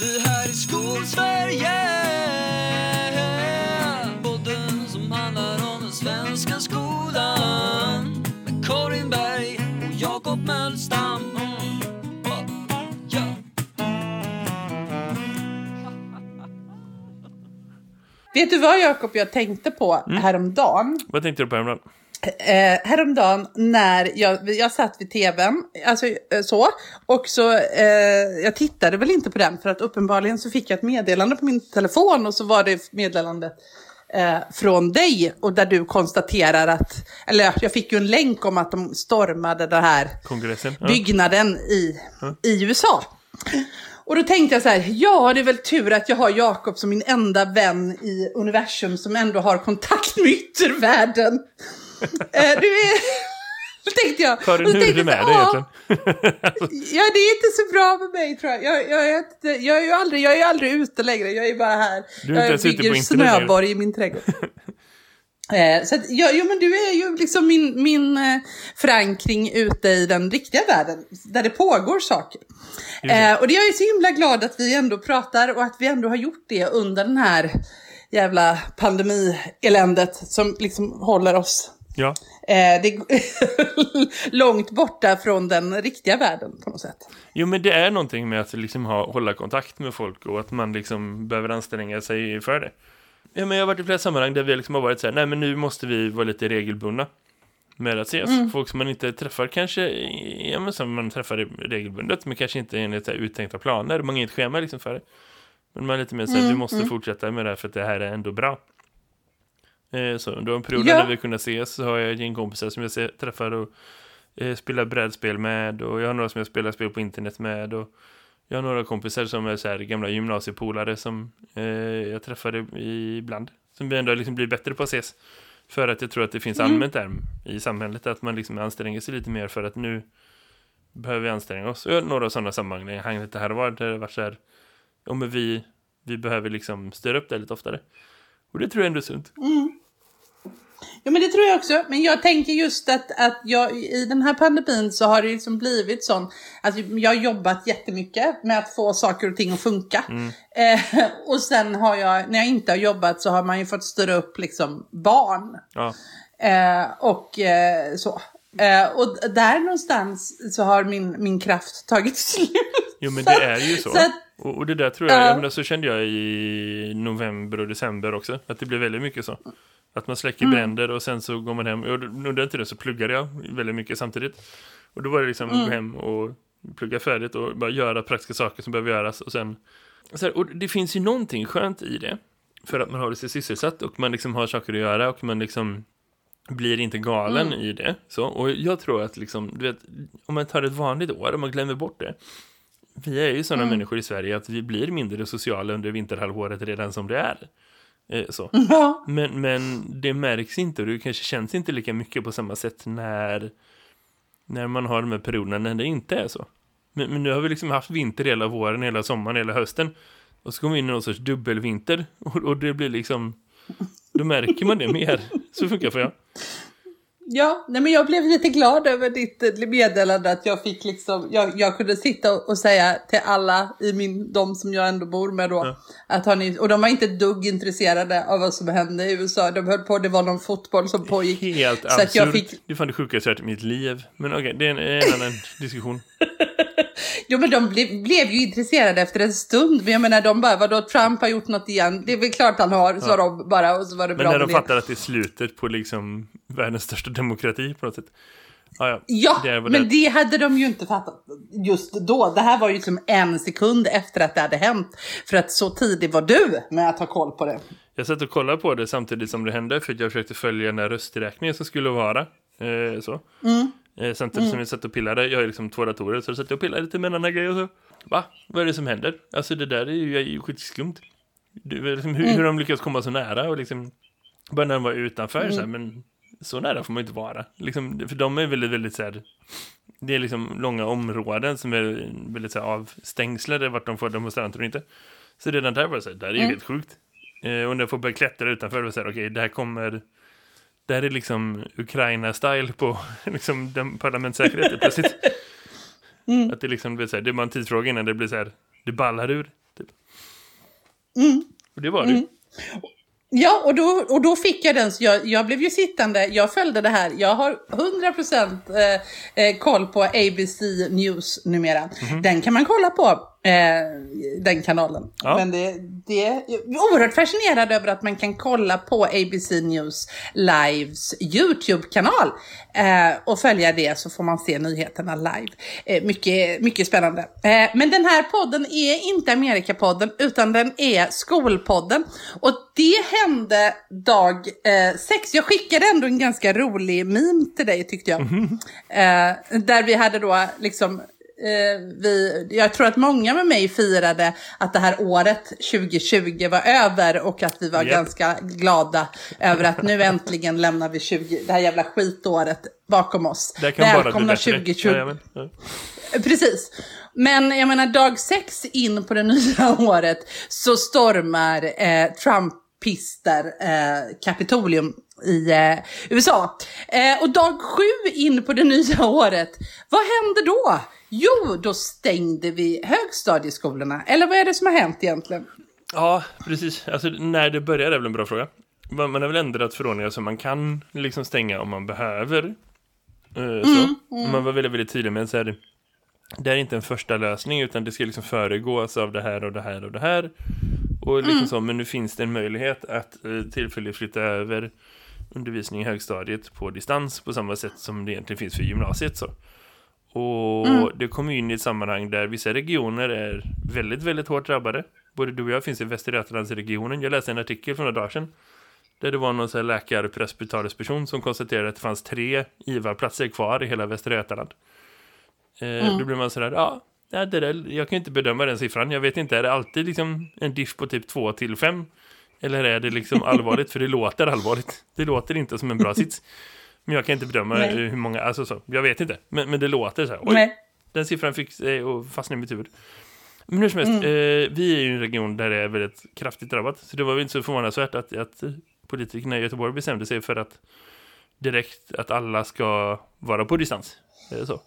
Det här är Skolsverige Podden som handlar om den svenska skolan Med Karin Berg och Jakob Mölstam. Vet du vad Jakob jag tänkte på Mm. häromdagen? Vad tänkte du på häromdagen? Eh, häromdagen när jag, jag satt vid tvn, alltså eh, så, och så, eh, jag tittade väl inte på den för att uppenbarligen så fick jag ett meddelande på min telefon och så var det meddelandet eh, från dig och där du konstaterar att, eller jag fick ju en länk om att de stormade den här Kongressen? Ja. byggnaden i, i USA. Och då tänkte jag så här, ja det är väl tur att jag har Jakob som min enda vän i universum som ändå har kontakt med yttervärlden. Eh, du är... Tänkte jag. Karin, hur är det med dig "Ja, egentligen? Ja, det är inte så bra med mig tror jag. Jag, jag, är, inte, jag, är, ju aldrig, jag är aldrig ute längre, jag är bara här. Du är jag bygger längre. snöborg i min trädgård. Eh, så att, ja, jo, men du är ju liksom min, min eh, förankring ute i den riktiga världen, där det pågår saker. Eh, och det är jag är så himla glad att vi ändå pratar och att vi ändå har gjort det under den här jävla pandemieländet som liksom håller oss Ja. eh, det, långt borta från den riktiga världen på något sätt. Jo, men det är någonting med att liksom ha, hålla kontakt med folk och att man liksom behöver anstränga sig för det. Ja, men jag har varit i flera sammanhang där vi liksom har varit så här, nej men nu måste vi vara lite regelbundna med att ses. Mm. Folk som man inte träffar kanske, ja men som man träffar regelbundet, men kanske inte enligt uttänkta planer. Man har inget schema liksom för det. Men man är lite mer så här, Mm, vi måste fortsätta med det här för att det här är ändå bra. Eh, så under en period Ja. när vi kunnat ses så har jag ett gäng kompisar som jag träffar och eh, spelar brädspel med och jag har några som jag spelar spel på internet med och jag har några kompisar som är så här gamla gymnasiepolare som eh, jag träffade ibland. Som vi ändå liksom blir bättre på att ses. För att jag tror att det finns allmänt där i samhället att man liksom anstränger sig lite mer för att nu behöver vi anstränga oss. Och jag har några sådana sammanhang lite här och var där det varit så här, ja men vi, vi behöver liksom störa upp det lite oftare. Och det tror jag ändå är sunt. Ja men det tror jag också. Men jag tänker just att, att jag, i den här pandemin så har det liksom blivit sån. Att jag har jobbat jättemycket med att få saker och ting att funka. Eh, och sen har jag, när jag inte har jobbat så har man ju fått styra upp liksom barn. Ja, Eh, och eh, så. Eh, och där någonstans så har min, min kraft tagit slut. jo men det är ju så. Så att- och, och det där tror jag, Ja. jag menar, så kände jag i november och december också. Att det blev väldigt mycket så. Att man släcker Mm. bränder och sen så går man hem. Och under den tiden så pluggade jag väldigt mycket samtidigt. Och då var det liksom Mm. gå hem och plugga färdigt och bara göra praktiska saker som behöver göras. Och sen, så här, och det finns ju någonting skönt i det. För att man har sig sysselsatt och man liksom har saker att göra och man liksom blir inte galen Mm. i det. Så, och jag tror att liksom, du vet, om man tar ett vanligt år och man glömmer bort det. Vi är ju sådana Mm. människor i Sverige att vi blir mindre sociala under vinterhalvåret redan som det är. Eh, så. Ja. Men, men det märks inte och det kanske känns inte lika mycket på samma sätt när, när man har de här perioderna när det inte är så. Men, men nu har vi liksom haft vinter hela våren, hela sommaren, hela hösten. Och så kommer vi in i någon sorts dubbelvinter och, och det blir liksom... Då märker man det mer. Så funkar för jag. Ja, nej men jag blev lite glad över ditt eh, meddelande att jag fick liksom, jag, jag kunde sitta och, och säga till alla i min, de som jag ändå bor med då, Ja. att har ni, och de var inte ett dugg intresserade av vad som hände i USA, de höll på, det var någon fotboll som pågick. Helt Så absurt. att jag fick- Det är fan det sjukaste jag hört i mitt liv. Men okej, det är en, en annan diskussion. Jo men de blev, blev ju intresserade efter en stund, men jag menar de bara, vadå Trump har gjort något igen, det är väl klart han har, sa de bara och så var det Men bra när de det. fattar att det är slutet på liksom världens största demokrati på något sätt. Ja, ja. Ja, Det men det- det hade de ju inte fattat just då. Det här var ju som en sekund efter att det hade hänt. För att så tidig var du med att ha koll på det. Jag satt och kollade på det samtidigt som det hände för att jag försökte följa den här rösträkningen som skulle vara. Eh, så. Eh, samtidigt som jag satt och pillade, jag har liksom två datorer, så jag satt och pillade lite med en annan grej och så. Va? Vad är det som händer? Alltså det där är ju, skitskumt. Du, liksom, hur, hur de lyckas komma så nära och liksom, bara när de var utanför så här, men så nära får man ju inte vara. Liksom, för de är väldigt, väldigt så här, det är liksom långa områden som är väldigt så här, avstängslade vart de får demonstranter och inte. Så redan där var det så här, det här är ju helt sjukt. Eh, och när jag får börja klättra utanför och här, okej, det här kommer... Det här är liksom Ukraina-style på liksom, den parlamentssäkerheten plötsligt. Att det liksom blir så här, det bara en tidsfråga innan det blir så här, det ballar ur. Typ. Mm. Och det var det ju. Ja, och då, och då fick jag den. Så jag, jag blev ju sittande, jag följde det här. Jag har 100% eh, eh, koll på ABC News numera. Mhm. Den kan man kolla på, eh, den kanalen. Ja. Men det, det är oerhört fascinerad över att man kan kolla på ABC News Lives YouTube-kanal. Eh, och följa det så får man se nyheterna live. Eh, mycket, mycket spännande. Eh, men den här podden är inte Amerikapodden utan den är Skolpodden. Och det hände dag eh, sex. Jag skickade ändå en ganska rolig meme till dig tyckte jag. Eh, där vi hade då liksom vi, jag tror att många med mig firade att det här året 2020 var över och att vi var Japp. ganska glada över att nu äntligen lämnar vi 20, det här jävla skitåret bakom oss. Det kan Välkomna bättre. 2020. Jajamän. Ja. Precis. Men jag menar dag sex in på det nya året så stormar eh, Trumpister eh, Kapitolium i eh, USA. Eh, och dag sju in på det nya året, vad hände då? Jo, då stängde vi högstadieskolorna. Eller vad är det som har hänt egentligen? Ja, precis. Alltså, när det började är väl en bra fråga. Man, har väl ändrat förordningar så man kan liksom stänga om man behöver. Eh, så. Man var väldigt, väldigt tydlig med att så här, det är inte en första lösning utan det ska liksom föregås av det här och det här och det här. Och liksom så, men nu finns det en möjlighet att eh, tillfälligt flytta över undervisning i högstadiet på distans på samma sätt som det egentligen finns för gymnasiet. Så. Och det kommer in i ett sammanhang där vissa regioner är väldigt, väldigt hårt drabbade. Både du och jag finns i Västra Götalandsregionen. Jag läste en artikel för några dagar sedan. Där det var någon så läkare, presbyterisk som konstaterade att det fanns tre IVA-platser kvar i hela Västra Götaland. Eh, Då blir man sådär, ja det där, jag kan inte bedöma den siffran. Jag vet inte, är det alltid liksom en diff på typ 2 till 5? Eller är det liksom allvarligt? För det låter allvarligt. Det låter inte som en bra sits. Men jag kan inte bedöma Nej. hur många, alltså så, jag vet inte. Men, men det låter så här, oj, Nej. den siffran fick eh, och fastna i mitt huvud. Men hur som helst, Mm. eh, vi är ju en region där det är väldigt kraftigt drabbat. Så det var väl inte så förvånansvärt att, att politikerna i Göteborg bestämde sig för att direkt att alla ska vara på distans. Eh, så.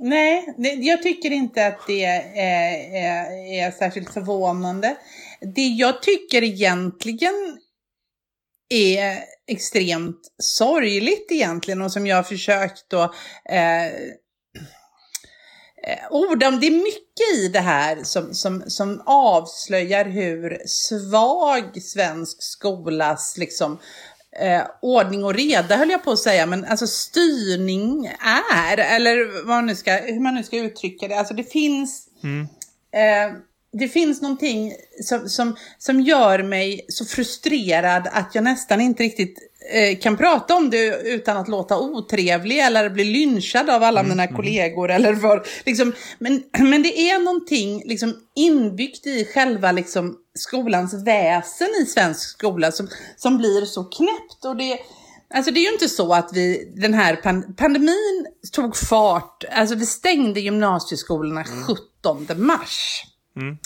Nej, det, jag tycker inte att det är, är, är särskilt förvånande. Det jag tycker egentligen är extremt sorgligt egentligen och som jag har försökt då eh, eh, orda om. Det är mycket i det här som, som, som avslöjar hur svag svensk skolas liksom, eh, ordning och reda höll jag på att säga, men alltså styrning är, eller vad man nu ska, hur man nu ska uttrycka det. Alltså det finns, eh, det finns någonting som, som, som gör mig så frustrerad att jag nästan inte riktigt eh, kan prata om det utan att låta otrevlig eller bli lynchad av alla mina kollegor. Eller vad, liksom, men, men det är någonting liksom, inbyggt i själva liksom, skolans väsen i svensk skola som, som blir så knäppt. Och det, Alltså det är ju inte så att vi, den här pan pandemin tog fart, alltså vi stängde gymnasieskolorna 17 mars.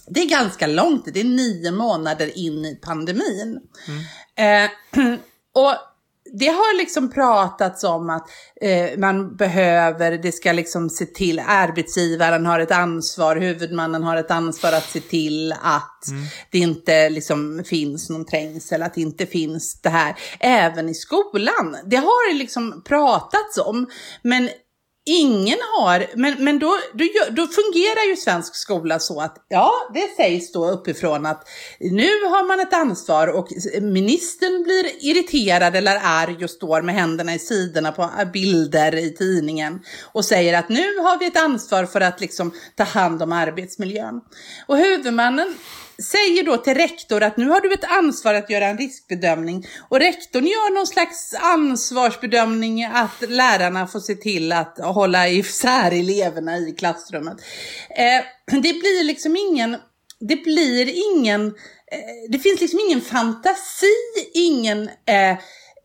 Det är ganska långt, det är nio månader in i pandemin. Eh, och det har liksom pratats om att eh, man behöver, det ska liksom se till, arbetsgivaren har ett ansvar, huvudmannen har ett ansvar att se till att det inte liksom finns någon trängsel, att det inte finns det här. Även i skolan. Det har det liksom pratats om, men Ingen har, men, men då, då, då fungerar ju svensk skola så att, ja, det sägs då uppifrån att nu har man ett ansvar och ministern blir irriterad eller arg och står med händerna i sidorna på äh, bilder i tidningen och säger att nu har vi ett ansvar för att liksom ta hand om arbetsmiljön. Och huvudmannen säger då till rektor att nu har du ett ansvar att göra en riskbedömning och rektorn gör någon slags ansvarsbedömning att lärarna får se till att hålla isär eleverna i klassrummet. Eh, det blir liksom ingen, det blir ingen, eh, det finns liksom ingen fantasi, ingen eh,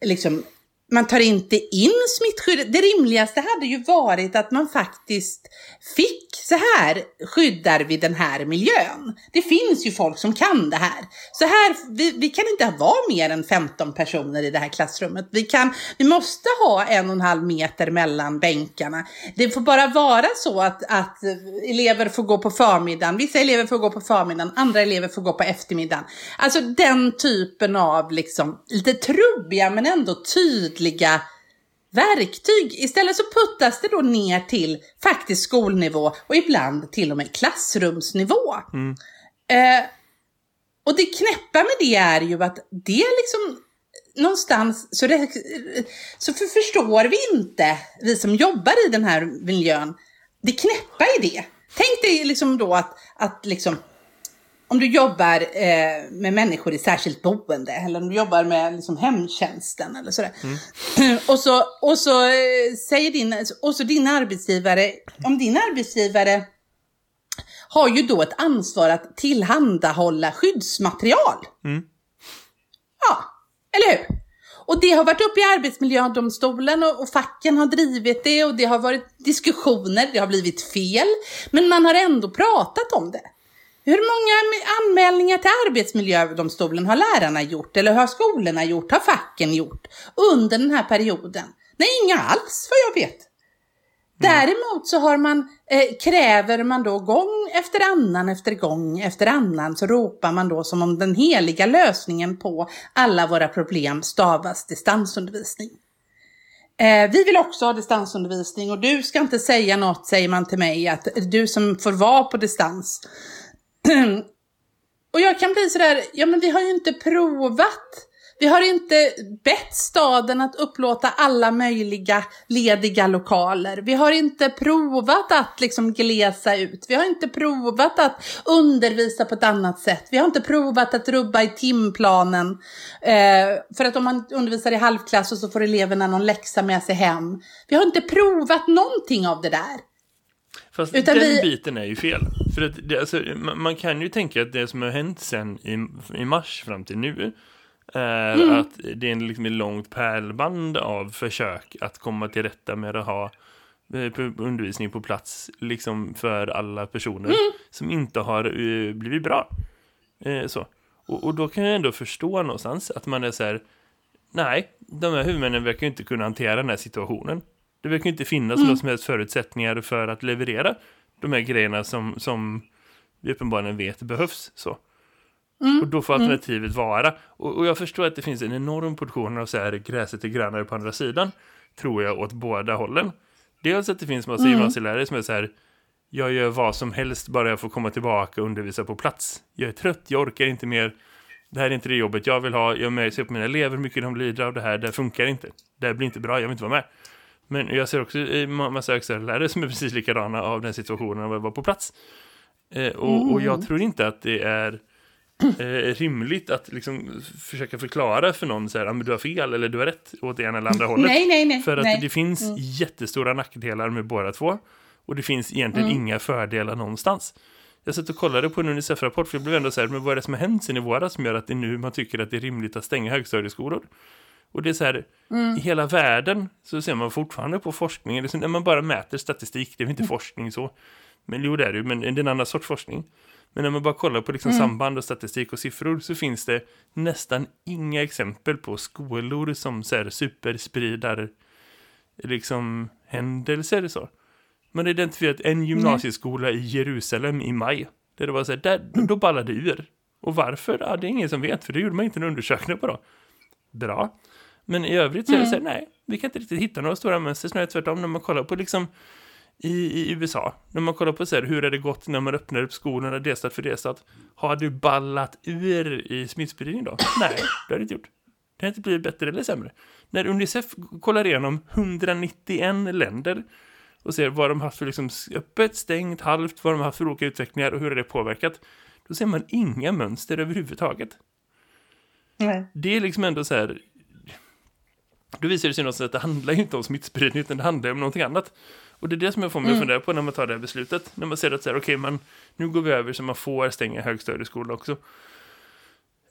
liksom man tar inte in smittskyddet. Det rimligaste hade ju varit att man faktiskt fick så här skyddar vi den här miljön. Det finns ju folk som kan det här. Så här, vi, vi kan inte vara mer än 15 personer i det här klassrummet. Vi, kan, vi måste ha en och en halv meter mellan bänkarna. Det får bara vara så att, att elever får gå på förmiddagen. Vissa elever får gå på förmiddagen, andra elever får gå på eftermiddagen. Alltså den typen av liksom, lite trubbiga men ändå tydliga verktyg. Istället så puttas det då ner till faktiskt skolnivå och ibland till och med klassrumsnivå. Mm. Eh, och det knäppa med det är ju att det liksom någonstans så, det, så för förstår vi inte, vi som jobbar i den här miljön, det knäppa i det. Tänk dig liksom då att, att liksom om du jobbar eh, med människor i särskilt boende eller om du jobbar med liksom, hemtjänsten eller sådär. Mm. och så, och så eh, säger din, och så din arbetsgivare, om din arbetsgivare har ju då ett ansvar att tillhandahålla skyddsmaterial. Mm. Ja, eller hur? Och det har varit uppe i Arbetsmiljödomstolen och, och facken har drivit det och det har varit diskussioner, det har blivit fel. Men man har ändå pratat om det. Hur många anmälningar till Arbetsmiljödomstolen har lärarna gjort eller har skolorna gjort, har facken gjort under den här perioden? Nej, inga alls vad jag vet. Mm. Däremot så har man, eh, kräver man då gång efter annan efter gång efter annan så ropar man då som om den heliga lösningen på alla våra problem stavas distansundervisning. Eh, vi vill också ha distansundervisning och du ska inte säga något, säger man till mig, att du som får vara på distans och jag kan bli sådär, ja men vi har ju inte provat. Vi har inte bett staden att upplåta alla möjliga lediga lokaler. Vi har inte provat att liksom glesa ut. Vi har inte provat att undervisa på ett annat sätt. Vi har inte provat att rubba i timplanen. Eh, för att om man undervisar i halvklass och så får eleverna någon läxa med sig hem. Vi har inte provat någonting av det där. Fast Utan den vi... biten är ju fel. För att det, alltså, man, kan ju tänka att det som har hänt sen i, i mars fram till nu är mm. att det är en liksom ett långt pärlband av försök att komma till rätta med att ha eh, undervisning på plats liksom för alla personer mm. som inte har uh, blivit bra. Uh, så. Och, och, då kan jag ändå förstå någonstans att man är så här nej, de här huvudmännen verkar inte kunna hantera den här situationen. Det verkar inte finnas mm. några som helst förutsättningar för att leverera de här grejerna som, som vi uppenbarligen vet behövs. Så. Mm. Och då får mm. alternativet mm. vara. Och, och, jag förstår att det finns en enorm portion av så här gräset är grönare på andra sidan. Tror jag åt båda hållen. Dels att det finns massa mm. gymnasielärare som är så här. Jag gör vad som helst bara jag får komma tillbaka och undervisa på plats. Jag är trött, jag orkar inte mer. Det här är inte det jobbet jag vill ha. Jag märker på mina elever hur mycket de lider av det här. Det funkar inte. Det här blir inte bra, jag vill inte vara med. Men jag ser också massa högstadielärare som är precis likadana av den situationen av att vara på plats. Eh, och, mm. och, jag tror inte att det är eh, rimligt att liksom försöka förklara för någon så här, ah, du har fel eller du har rätt åt det ena eller andra hållet. Nej, nej, nej. För att nej. det finns mm. jättestora nackdelar med båda två. Och det finns egentligen mm. inga fördelar någonstans. Jag satt och kollade på en Unicef-rapport för jag blev ändå så här, men vad är det som har hänt sen i våras som gör att det nu man tycker att det är rimligt att stänga högstadieskolor? Och det är så här, mm. i hela världen så ser man fortfarande på forskning, liksom, när man bara mäter statistik, det är inte mm. forskning så. Men jo, det är det men det är en annan sorts forskning. Men när man bara kollar på liksom mm. samband och statistik och siffror så finns det nästan inga exempel på skolor som så här, superspridar liksom händelser så. Man har identifierat en gymnasieskola i Jerusalem i maj. Där det var så här, där, då ballade det ur. Och varför? Ja, det är ingen som vet, för det gjorde man inte en undersökning på då. Bra. Men i övrigt så är det så här, mm. nej, vi kan inte riktigt hitta några stora mönster. Snarare tvärtom när man kollar på liksom i, i USA. När man kollar på så här, hur är det gått när man öppnar upp skolorna delstat för delstat. Har du ballat ur i smittspridning då? Nej, det har det inte gjort. Det har inte blivit bättre eller sämre. När Unicef kollar igenom 191 länder och ser vad de haft för liksom öppet, stängt, halvt, vad de har haft för olika utvecklingar och hur det påverkat. Då ser man inga mönster överhuvudtaget. Nej. Det är liksom ändå så här, då visar det sig att det handlar inte om smittspridning utan det handlar om någonting annat. Och det är det som jag får mig mm. att fundera på när man tar det här beslutet. När man ser att så här, okej, okay, nu går vi över så man får stänga högstadieskola också.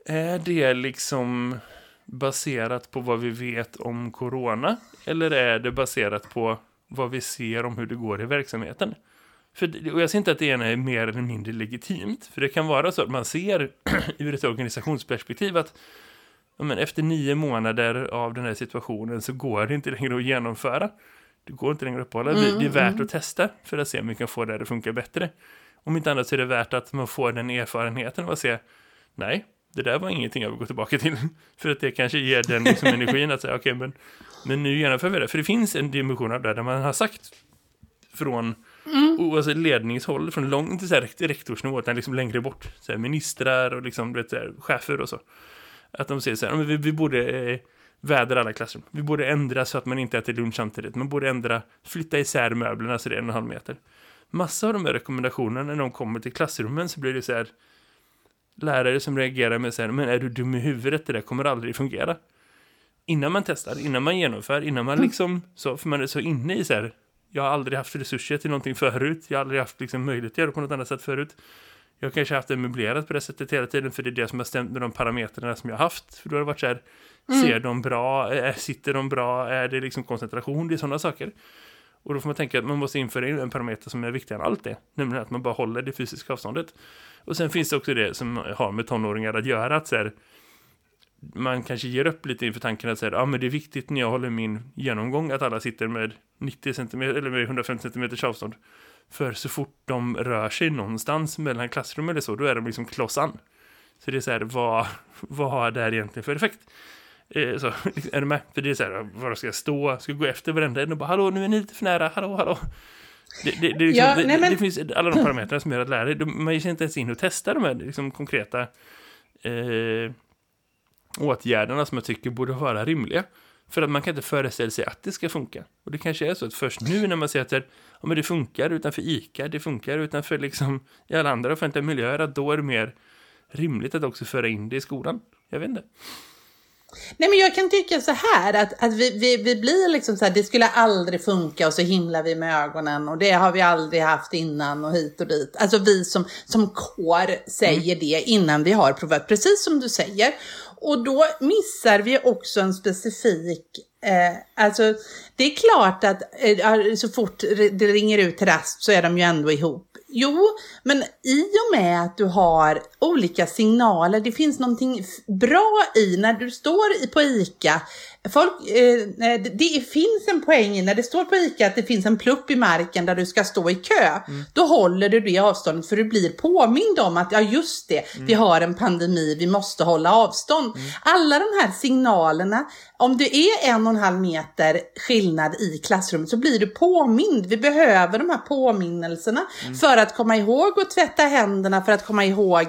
Är det liksom baserat på vad vi vet om corona? Eller är det baserat på vad vi ser om hur det går i verksamheten? För, och jag ser inte att det ena är mer eller mindre legitimt. För det kan vara så att man ser ur ett organisationsperspektiv att men efter nio månader av den här situationen så går det inte längre att genomföra. Det går inte längre att uppehålla. Mm, det är värt mm. att testa för att se om vi kan få det att funka bättre. Om inte annat så är det värt att man får den erfarenheten av att se nej, det där var ingenting jag vill gå tillbaka till. För att det kanske ger den liksom energin att säga okej, okay, men, men nu genomför vi det. För det finns en dimension av det där man har sagt från mm. alltså ledningshåll, från långt till, rektorsnivå, utan liksom längre bort. Så här, ministrar och liksom, vet, så här, chefer och så. Att de säger så här, vi, vi borde eh, vädra alla klassrum. Vi borde ändra så att man inte äter lunch samtidigt. Man borde ändra, flytta isär möblerna så det är en och en halv meter. Massa av de här rekommendationerna när de kommer till klassrummen så blir det så här lärare som reagerar med så här, men är du dum i huvudet, det där kommer aldrig fungera. Innan man testar, innan man genomför, innan man liksom, så, för man är så inne i så här, jag har aldrig haft resurser till någonting förut, jag har aldrig haft liksom möjlighet att göra på något annat sätt förut. Jag kanske haft det möblerat på det sättet hela tiden, för det är det som har stämt med de parametrarna som jag har haft. För då har det varit så här, mm. ser de bra, sitter de bra, är det liksom koncentration, det är sådana saker. Och då får man tänka att man måste införa en parameter som är viktigare än allt det. Nämligen att man bara håller det fysiska avståndet. Och sen finns det också det som har med tonåringar att göra. Att så här, man kanske ger upp lite inför tanken att säga, ja men det är viktigt när jag håller min genomgång att alla sitter med 90 cm eller med 150 cm avstånd. För så fort de rör sig någonstans mellan klassrum eller så, då är de liksom klossan. Så det är så här, vad, vad har det här egentligen för effekt? Eh, så, är du med? För det är så här, var ska jag stå? Ska jag gå efter varenda en och bara, hallå nu är ni lite för nära, hallå, hallå. Det, det, det, liksom, ja, nej, men... det, finns alla de parametrar som gör att lärare, man ger sig inte ens in och testar de här liksom, konkreta eh, åtgärderna som jag tycker borde vara rimliga. För att man kan inte föreställa sig att det ska funka. Och det kanske är så att först nu när man ser att det, ja, men det funkar utanför ICA, det funkar utanför liksom, i alla andra offentliga miljöer, att då är det mer rimligt att också föra in det i skolan. Jag vet inte. Nej men jag kan tycka så här att, att vi, vi, vi blir liksom så här, det skulle aldrig funka och så himlar vi med ögonen och det har vi aldrig haft innan och hit och dit. Alltså vi som, som kår säger mm. det innan vi har provat, precis som du säger. Och då missar vi också en specifik Eh, alltså, det är klart att eh, så fort det ringer ut till rast så är de ju ändå ihop. Jo, men i och med att du har olika signaler, det finns någonting bra i när du står på ICA. Folk, eh, det finns en poäng i när det står på ICA att det finns en plupp i marken där du ska stå i kö. Mm. Då håller du det avståndet för du blir påmind om att ja just det, mm. vi har en pandemi, vi måste hålla avstånd. Mm. Alla de här signalerna, om det är en och en halv meter skillnad i klassrummet så blir du påmind. Vi behöver de här påminnelserna mm. för att komma ihåg att tvätta händerna, för att komma ihåg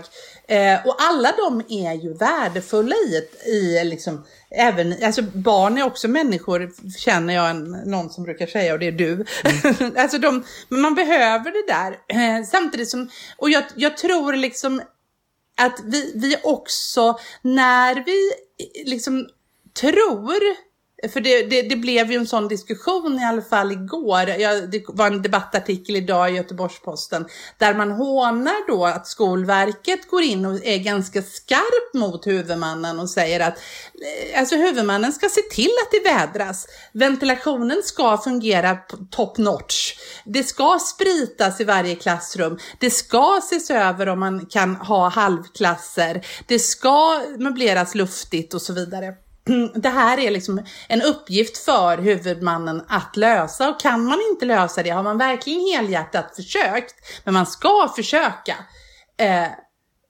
Eh, och alla de är ju värdefulla i, ett, i liksom, även, alltså barn är också människor, känner jag en, någon som brukar säga, och det är du. Mm. alltså de, men man behöver det där. Eh, samtidigt som, och jag, jag tror liksom att vi, vi också, när vi liksom tror för det, det, det, blev ju en sån diskussion i alla fall igår. Ja, det var en debattartikel idag i Göteborgs-Posten där man hånar då att Skolverket går in och är ganska skarp mot huvudmannen och säger att eh, alltså huvudmannen ska se till att det vädras. Ventilationen ska fungera top notch. Det ska spritas i varje klassrum. Det ska ses över om man kan ha halvklasser. Det ska möbleras luftigt och så vidare. det här är liksom en uppgift för huvudmannen att lösa och kan man inte lösa det har man verkligen helhjärtat försökt, men man ska försöka. Eh,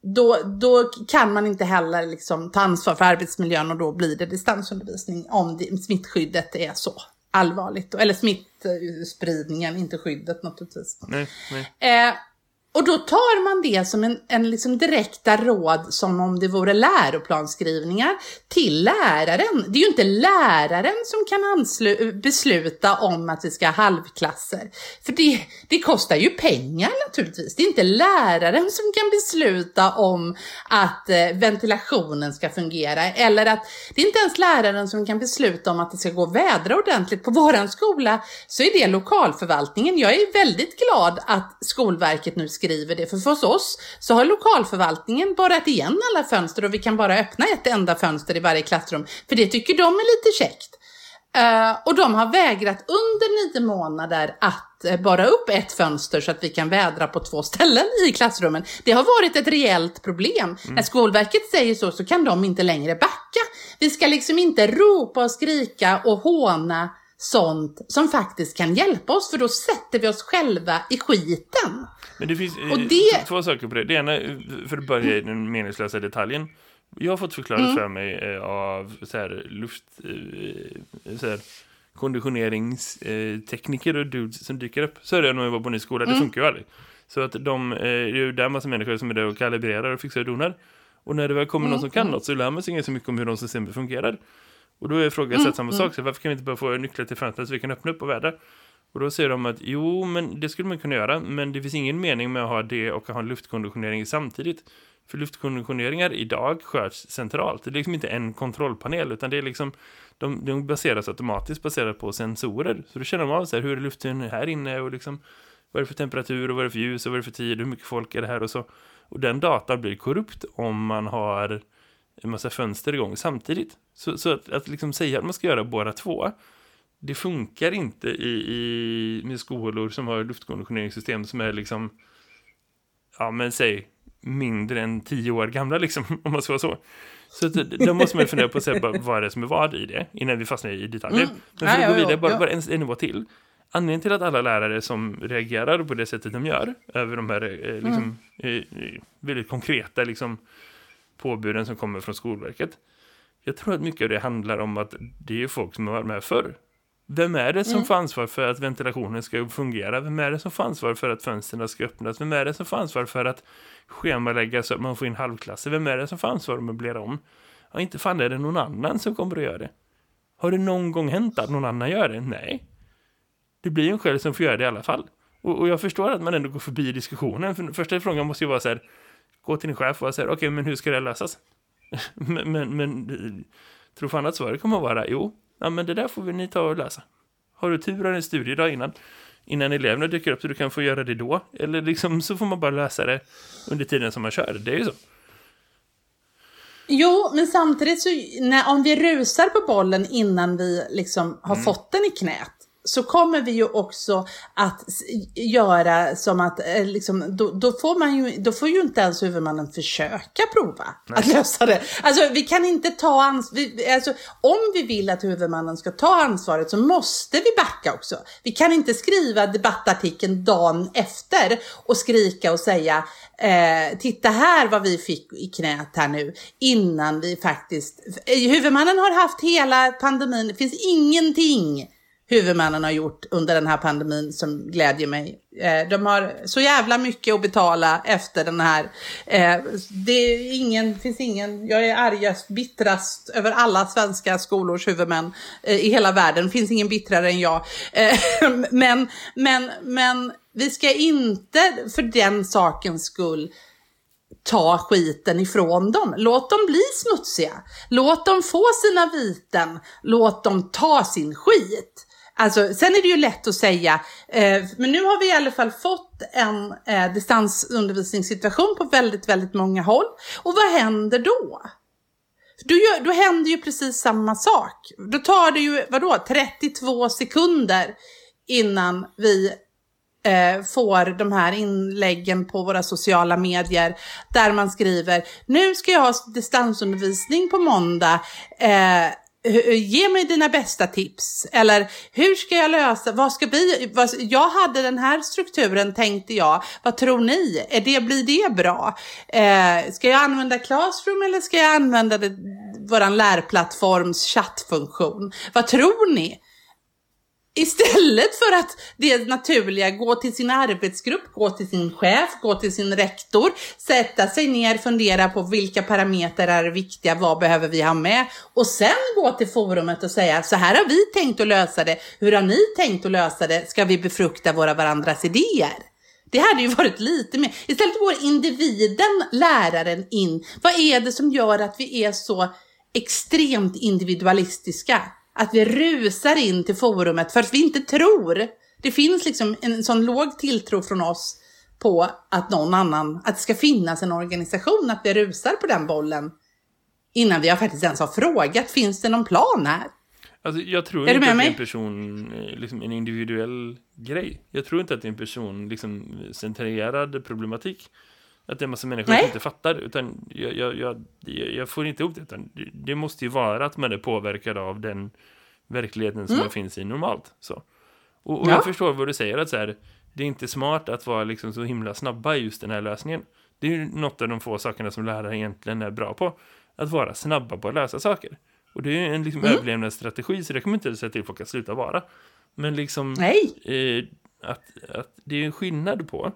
då, då kan man inte heller liksom ta ansvar för arbetsmiljön och då blir det distansundervisning om det, smittskyddet är så allvarligt. Eller smittspridningen, inte skyddet naturligtvis. Nej, nej. Eh, och då tar man det som en, en liksom direkta råd som om det vore läroplansskrivningar till läraren. Det är ju inte läraren som kan besluta om att vi ska ha halvklasser. För det, det kostar ju pengar naturligtvis. Det är inte läraren som kan besluta om att eh, ventilationen ska fungera. Eller att det är inte ens läraren som kan besluta om att det ska gå att vädra ordentligt. På våran skola så är det lokalförvaltningen. Jag är väldigt glad att Skolverket nu skriver skriver det. För, hos oss så har lokalförvaltningen borrat igen alla fönster och vi kan bara öppna ett enda fönster i varje klassrum. För det tycker de är lite käckt. Uh, och de har vägrat under nio månader att uh, bara upp ett fönster så att vi kan vädra på två ställen i klassrummen. Det har varit ett reellt problem. Mm. När Skolverket säger så så kan de inte längre backa. Vi ska liksom inte ropa och skrika och håna sånt som faktiskt kan hjälpa oss för då sätter vi oss själva i skiten. Men det finns och det... två saker på det. Det ena, för att börja i den meningslösa detaljen. Jag har fått förklarat mm. för mig eh, av så här, luft... Eh, så här, konditioneringstekniker och dudes som dyker upp. Så är det när jag var på ny skola, det mm. funkar ju aldrig. Så att de, eh, det är ju där massa människor som är där och kalibrerar och fixar och donar. Och när det väl kommer mm. någon som kan något så lär man sig inte så mycket om hur de systemen fungerar. Och då är frågan mm. samma sak, mm. så varför kan vi inte bara få nycklar till fönstret så vi kan öppna upp och vädra? Och då säger de att jo, men det skulle man kunna göra, men det finns ingen mening med att ha det och att ha en luftkonditionering samtidigt. För luftkonditioneringar idag sköts centralt. Det är liksom inte en kontrollpanel utan det är liksom de, de baseras automatiskt baserat på sensorer. Så då känner de av så här, hur är luften här inne och liksom vad är det för temperatur och vad är det för ljus och vad är det för tid, hur mycket folk är det här och så. Och den datan blir korrupt om man har en massa fönster igång samtidigt. Så, så att, att liksom säga att man ska göra båda två, det funkar inte i, i, med skolor som har luftkonditioneringssystem som är liksom, ja men säg mindre än tio år gamla liksom, om man ska vara så. Så då måste man fundera på sig, vad är det som är vad i det, innan vi fastnar i detaljer. Mm. Men för att gå vidare, bara, bara en, en nivå till. Anledningen till att alla lärare som reagerar på det sättet de gör över de här eh, liksom, mm. eh, väldigt konkreta liksom, påbuden som kommer från Skolverket. Jag tror att mycket av det handlar om att det är folk som har varit med förr. Vem är det som mm. får ansvar för att ventilationen ska fungera? Vem är det som får ansvar för att fönstren ska öppnas? Vem är det som får ansvar för att schemalägga så att man får in halvklasser? Vem är det som får ansvar för att möblera om? Ja, inte fan är det någon annan som kommer att göra det. Har det någon gång hänt att någon annan gör det? Nej. Det blir en själv som får göra det i alla fall. Och, och jag förstår att man ändå går förbi diskussionen. För första frågan måste ju vara så här, gå till din chef och säga, okej, okay, men hur ska det lösas? men, men, men tror fan att svaret kommer att vara, jo, ja, men det där får vi ni ta och läsa. Har du tur en studiedag innan, innan eleverna dyker upp så du kan få göra det då. Eller liksom så får man bara läsa det under tiden som man kör. Det är ju så. Jo, men samtidigt så, när, om vi rusar på bollen innan vi liksom har mm. fått den i knät, så kommer vi ju också att göra som att, eh, liksom, då, då, får man ju, då får ju inte ens huvudmannen försöka prova Nej. att lösa det. Alltså vi kan inte ta ansvar, alltså, om vi vill att huvudmannen ska ta ansvaret så måste vi backa också. Vi kan inte skriva debattartikeln dagen efter och skrika och säga eh, titta här vad vi fick i knät här nu innan vi faktiskt, huvudmannen har haft hela pandemin, det finns ingenting huvudmännen har gjort under den här pandemin som glädjer mig. Eh, de har så jävla mycket att betala efter den här. Eh, det är ingen, finns ingen, jag är argast, bittrast över alla svenska skolors huvudmän eh, i hela världen. Det finns ingen bittrare än jag. Eh, men, men, men vi ska inte för den sakens skull ta skiten ifrån dem. Låt dem bli smutsiga. Låt dem få sina viten. Låt dem ta sin skit. Alltså, sen är det ju lätt att säga, eh, men nu har vi i alla fall fått en eh, distansundervisningssituation på väldigt, väldigt många håll. Och vad händer då? Då, gör, då händer ju precis samma sak. Då tar det ju, vadå, 32 sekunder innan vi eh, får de här inläggen på våra sociala medier där man skriver, nu ska jag ha distansundervisning på måndag. Eh, ge mig dina bästa tips. Eller hur ska jag lösa, vad ska vi, vad, jag hade den här strukturen tänkte jag, vad tror ni? Är det, blir det bra? Eh, ska jag använda Classroom eller ska jag använda det, våran lärplattforms chattfunktion? Vad tror ni? Istället för att det naturliga, gå till sin arbetsgrupp, gå till sin chef, gå till sin rektor, sätta sig ner, fundera på vilka parametrar är viktiga, vad behöver vi ha med? Och sen gå till forumet och säga så här har vi tänkt att lösa det, hur har ni tänkt att lösa det, ska vi befrukta våra varandras idéer? Det hade ju varit lite mer, istället går individen, läraren in, vad är det som gör att vi är så extremt individualistiska? Att vi rusar in till forumet för att vi inte tror. Det finns liksom en sån låg tilltro från oss på att någon annan, att det ska finnas en organisation, att vi rusar på den bollen innan vi har faktiskt ens har frågat, finns det någon plan här? Alltså, jag tror Är inte att det är mig? en person, eh, liksom en individuell grej. Jag tror inte att det är en person, liksom, centrerad problematik. Att det är en massa människor Nej. som inte fattar, utan jag, jag, jag, jag får inte ihop det. Utan det- måste ju vara att man är påverkad av den verkligheten som man finns i normalt. Så. Och, och Mm. Ja. jag förstår vad du säger, att så här, det är inte smart att vara liksom så himla snabba i just den här lösningen. Det är ju något av de få sakerna som lärare egentligen är bra på. Att vara snabba på att lösa saker. Och det är ju en liksom Mm. överlevnadsstrategi, så det man inte säga till folk att sluta vara. Men liksom, eh, att, att det är en skillnad på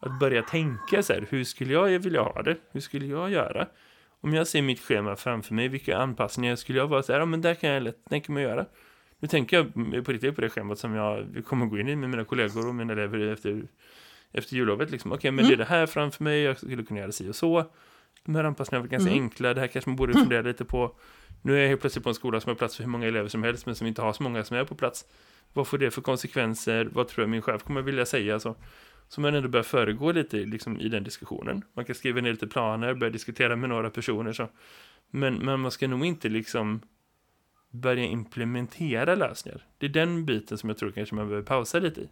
att börja tänka så här, hur skulle jag vilja ha det? Hur skulle jag göra? Om jag ser mitt schema framför mig, vilka anpassningar skulle jag vara så här, ja men där kan jag lätt tänka mig att göra. Nu tänker jag på riktigt på det schemat som jag kommer gå in i med mina kollegor och mina elever efter, efter jullovet. Liksom. Okej, men det är det här framför mig, jag skulle kunna göra si och så. De här anpassningarna var ganska enkla, det här kanske man borde fundera lite på. Nu är jag helt plötsligt på en skola som har plats för hur många elever som helst, men som inte har så många som är på plats. Vad får det för konsekvenser? Vad tror jag min chef kommer vilja säga? Så, så man ändå börjar föregå lite liksom, i den diskussionen. Man kan skriva ner lite planer, börja diskutera med några personer. Så. Men, men man ska nog inte liksom börja implementera lösningar. Det är den biten som jag tror kanske man behöver pausa lite i.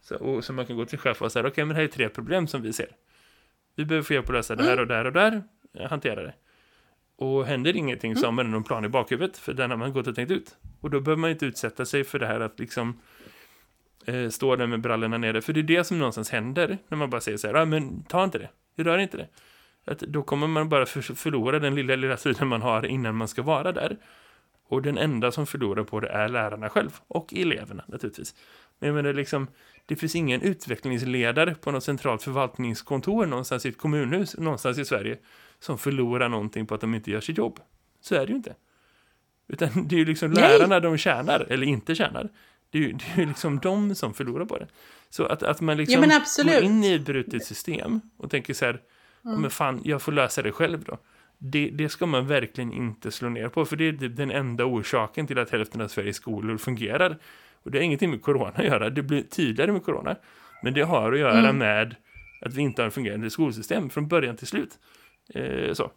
Så, och, så man kan gå till chef och säga, okej men det här är tre problem som vi ser. Vi behöver få hjälp att lösa det här och där och där, eh, hantera det. Och händer ingenting så har man någon plan i bakhuvudet, för den har man gått och tänkt ut. Och då behöver man inte utsätta sig för det här att liksom eh, stå där med brallorna nere. För det är det som någonstans händer när man bara säger så här, ah, men ta inte det, rör inte det. Att då kommer man bara för, förlora den lilla, lilla tiden man har innan man ska vara där. Och den enda som förlorar på det är lärarna själv och eleverna naturligtvis. Men menar liksom, det finns ingen utvecklingsledare på något centralt förvaltningskontor någonstans i ett kommunhus någonstans i Sverige som förlorar någonting på att de inte gör sitt jobb. Så är det ju inte. Utan det är ju liksom Nej. lärarna de tjänar, eller inte tjänar. Det är ju, det är ju liksom de som förlorar på det. Så att, att man liksom Ja, går in i ett brutet system och tänker så här, ja, men fan, jag får lösa det själv då. Det, det ska man verkligen inte slå ner på, för det är typ den enda orsaken till att hälften av Sveriges skolor fungerar. Och det har ingenting med corona att göra, det blir tydligare med corona. Men det har att göra Mm. med att vi inte har en fungerande skolsystem från början till slut. Eh, så.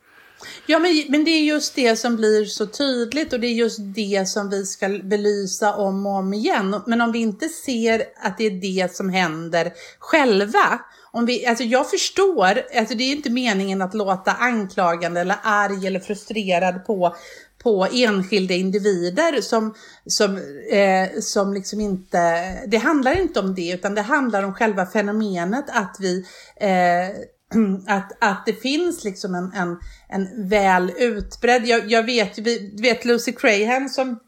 Ja, men, men det är just det som blir så tydligt och det är just det som vi ska belysa om och om igen. Men om vi inte ser att det är det som händer själva. Om vi, alltså jag förstår, alltså det är inte meningen att låta anklagande eller arg eller frustrerad på, på enskilda individer som, som, eh, som liksom inte, det handlar inte om det utan det handlar om själva fenomenet att vi eh, att, att det finns liksom en, en, en väl utbredd, jag, jag vet, vi vet Lucy Crahan som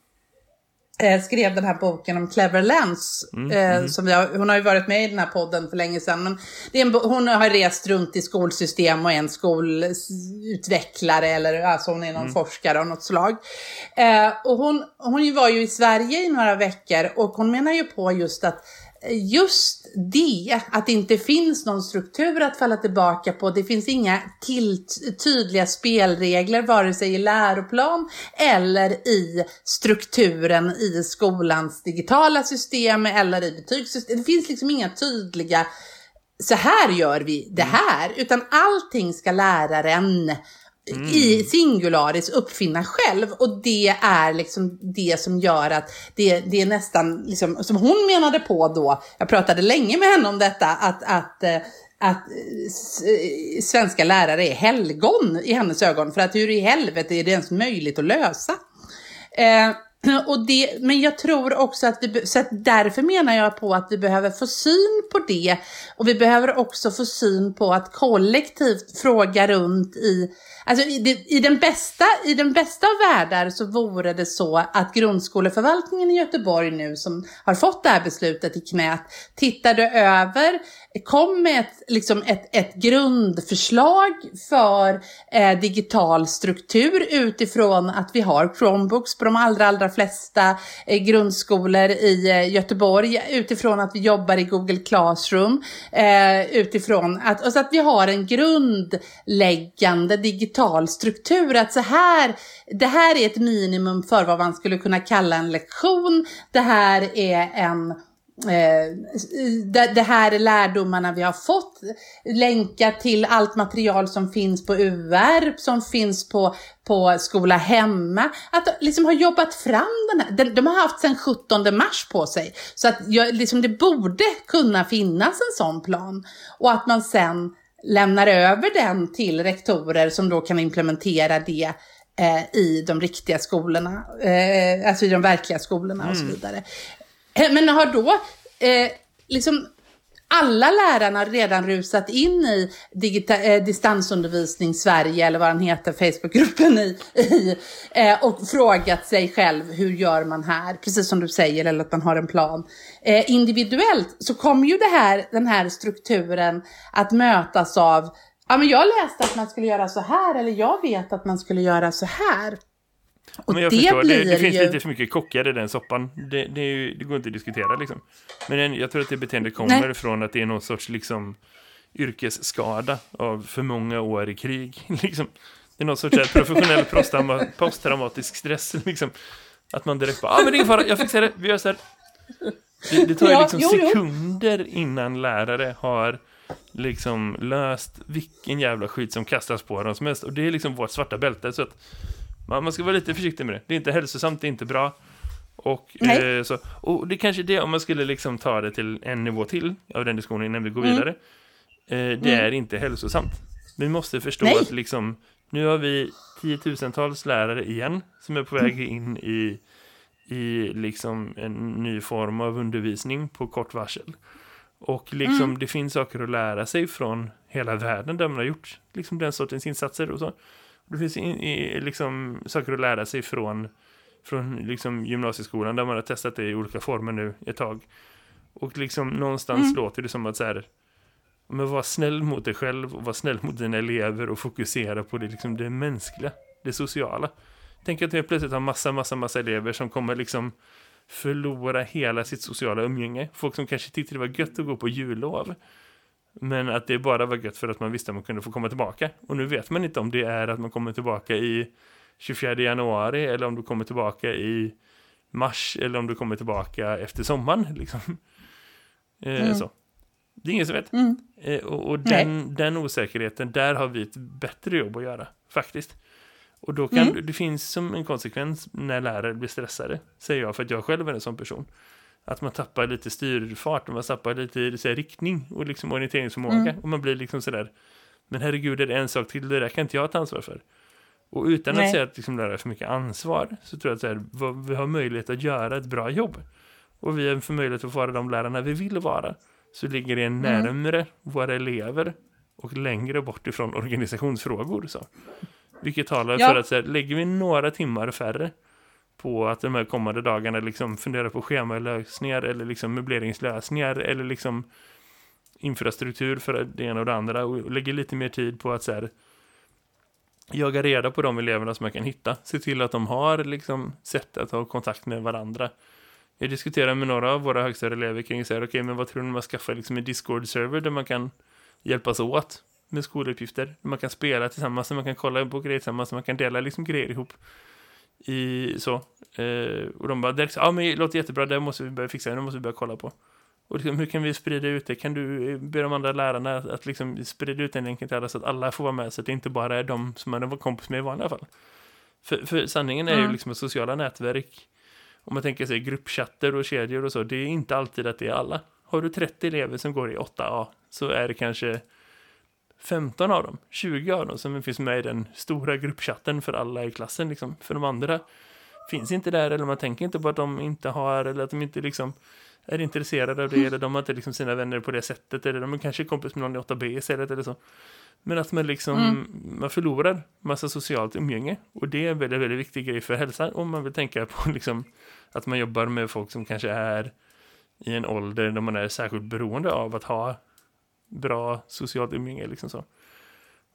eh, skrev den här boken om Clever Lens. eh, som vi har, hon har ju varit med i den här podden för länge sedan. Men det är en, hon har rest runt i skolsystem och är en skolutvecklare eller alltså hon är någon forskare av något slag. Eh, och hon, hon var ju i Sverige i några veckor och hon menar ju på just att just det, att det inte finns någon struktur att falla tillbaka på. Det finns inga till, tydliga spelregler, vare sig i läroplan eller i strukturen i skolans digitala system eller i betygssystem. Det finns liksom inga tydliga, så här gör vi det här, utan allting ska läraren i singularis uppfinna själv och det är liksom det som gör att det, det är nästan liksom, som hon menade på då, jag pratade länge med henne om detta, att, att eh, att eh, svenska lärare är helgon i hennes ögon, för att hur i helvete är det ens möjligt att lösa? Eh, och det, men jag tror också att vi, så att därför menar jag på att vi behöver få syn på det. Och vi behöver också få syn på att kollektivt fråga runt i, alltså i, det, i, den bästa, i den bästa av världar så vore det så att grundskoleförvaltningen i Göteborg nu som har fått det här beslutet i knät tittade över, kom med ett, liksom ett, ett grundförslag för eh, digital struktur utifrån att vi har Chromebooks på de allra, allra flesta eh, grundskolor i eh, Göteborg, utifrån att vi jobbar i Google Classroom, eh, utifrån att, och så att vi har en grundläggande digital struktur, att så här, det här är ett minimum för vad man skulle kunna kalla en lektion, det här är en eh, det, det här är lärdomarna vi har fått. Länka till allt material som finns på UR, som finns på, på Skola Hemma. Att liksom ha jobbat fram den här. De, de har haft sedan 17 mars på sig. Så att jag, liksom, det borde kunna finnas en sån plan. Och att man sen lämnar över den till rektorer som då kan implementera det eh, i de riktiga skolorna, eh, alltså i de verkliga skolorna mm. och så mm. vidare. Eh, men har då eh, liksom alla lärarna redan rusat in i digita- eh, distansundervisning Sverige, eller vad den heter, Facebookgruppen i, i eh, och frågat sig själv hur gör man här, precis som du säger, eller att man har en plan. Eh, individuellt så kommer ju det här, den här strukturen att mötas av, ja men jag läste att man skulle göra så här, eller jag vet att man skulle göra så här. Och men jag det förstår, blir det, det finns ju... lite för mycket kockar i den soppan. Det, det, ju, det går inte att diskutera liksom. Men jag tror att det beteendet kommer Nej. från att det är någon sorts liksom yrkesskada av för många år i krig. Liksom. Det är någon sorts professionell posttraumatisk stress. Liksom. Att man direkt bara, ja ah, men det är fara, jag fixar det, vi gör så här. Det, det tar ju liksom jo, jo. sekunder innan lärare har liksom löst vilken jävla skit som kastas på dem som helst. Och det är liksom vårt svarta bälte. Så att man, man ska vara lite försiktig med det. Det är inte hälsosamt, det är inte bra. Och, eh, så, och det är kanske det, om man skulle liksom ta det till en nivå till av den diskussionen innan vi går mm. vidare. Eh, det mm. är inte hälsosamt. Vi måste förstå Nej. att liksom, nu har vi tiotusentals lärare igen som är på väg mm. in i, i liksom en ny form av undervisning på kort varsel. Och liksom mm. det finns saker att lära sig från hela världen där man har gjort liksom den sortens insatser och så. Det finns in, i, liksom saker att lära sig från, från liksom gymnasieskolan där man har testat det i olika former nu ett tag. Och liksom någonstans mm. låter det som att så här, men var snäll mot dig själv och var snäll mot dina elever och fokusera på det, liksom det mänskliga, det sociala. Tänk att vi plötsligt har massa, massa, massa elever som kommer liksom förlora hela sitt sociala umgänge. Folk som kanske tyckte det var gött att gå på jullov. Men att det bara var gött för att man visste att man kunde få komma tillbaka. Och nu vet man inte om det är att man kommer tillbaka i 24 januari eller om du kommer tillbaka i mars eller om du kommer tillbaka efter sommaren. Liksom. Eh, mm. så. Det är ingen som vet. Mm. Eh, och, och den, den, osäkerheten, där har vi ett bättre jobb att göra, faktiskt. Och då kan, mm. det finns som en konsekvens när lärare blir stressade, säger jag, för att jag själv är en sån person att man tappar lite styrfart och man tappar lite så här, riktning och liksom orienteringsförmåga. Mm. Och man blir liksom sådär, men herregud är det en sak till, det där kan inte jag ta ansvar för. Och utan Nej. att säga att liksom, lära för mycket ansvar så tror jag att så här, vi har möjlighet att göra ett bra jobb. Och vi har för möjlighet att vara de lärarna vi vill vara. Så ligger det mm. närmre mm. våra elever och längre bort ifrån organisationsfrågor. Så. Vilket talar ja. för att så här, lägger vi några timmar färre på att de här kommande dagarna liksom fundera på schemalösningar eller liksom möbleringslösningar eller liksom infrastruktur för det ena och det andra och lägger lite mer tid på att så här, jaga reda på de eleverna som man kan hitta. Se till att de har liksom sätt att ha kontakt med varandra. Jag diskuterar med några av våra högstadieelever kring så här, okej, okay, men vad tror ni man skaffar liksom en Discord-server där man kan hjälpas åt med skoluppgifter, där man kan spela tillsammans, där man kan kolla på grejer tillsammans, där man kan dela liksom grejer ihop i så. Eh, och de bara direkt, ja men det låter jättebra, det måste vi börja fixa, det måste vi börja kolla på. Och liksom, hur kan vi sprida ut det? Kan du eh, be de andra lärarna att liksom sprida ut den länken till alla så att alla får vara med så att det inte bara är de som man var kompis med i vanliga fall. För, för sanningen är mm. ju liksom att sociala nätverk, om man tänker sig gruppchatter och kedjor och så, det är inte alltid att det är alla. Har du 30 elever som går i 8A så är det kanske 15 av dem, 20 av dem som finns med i den stora gruppchatten för alla i klassen. Liksom. För de andra finns inte där eller man tänker inte på att de inte har eller att de inte liksom är intresserade av det eller de har inte liksom sina vänner på det sättet eller de är kanske kompis med någon i 8B istället eller så. Men att man liksom mm. man förlorar massa socialt umgänge och det är en väldigt, väldigt viktig grej för hälsan om man vill tänka på liksom att man jobbar med folk som kanske är i en ålder där man är särskilt beroende av att ha bra socialt umgänge liksom så.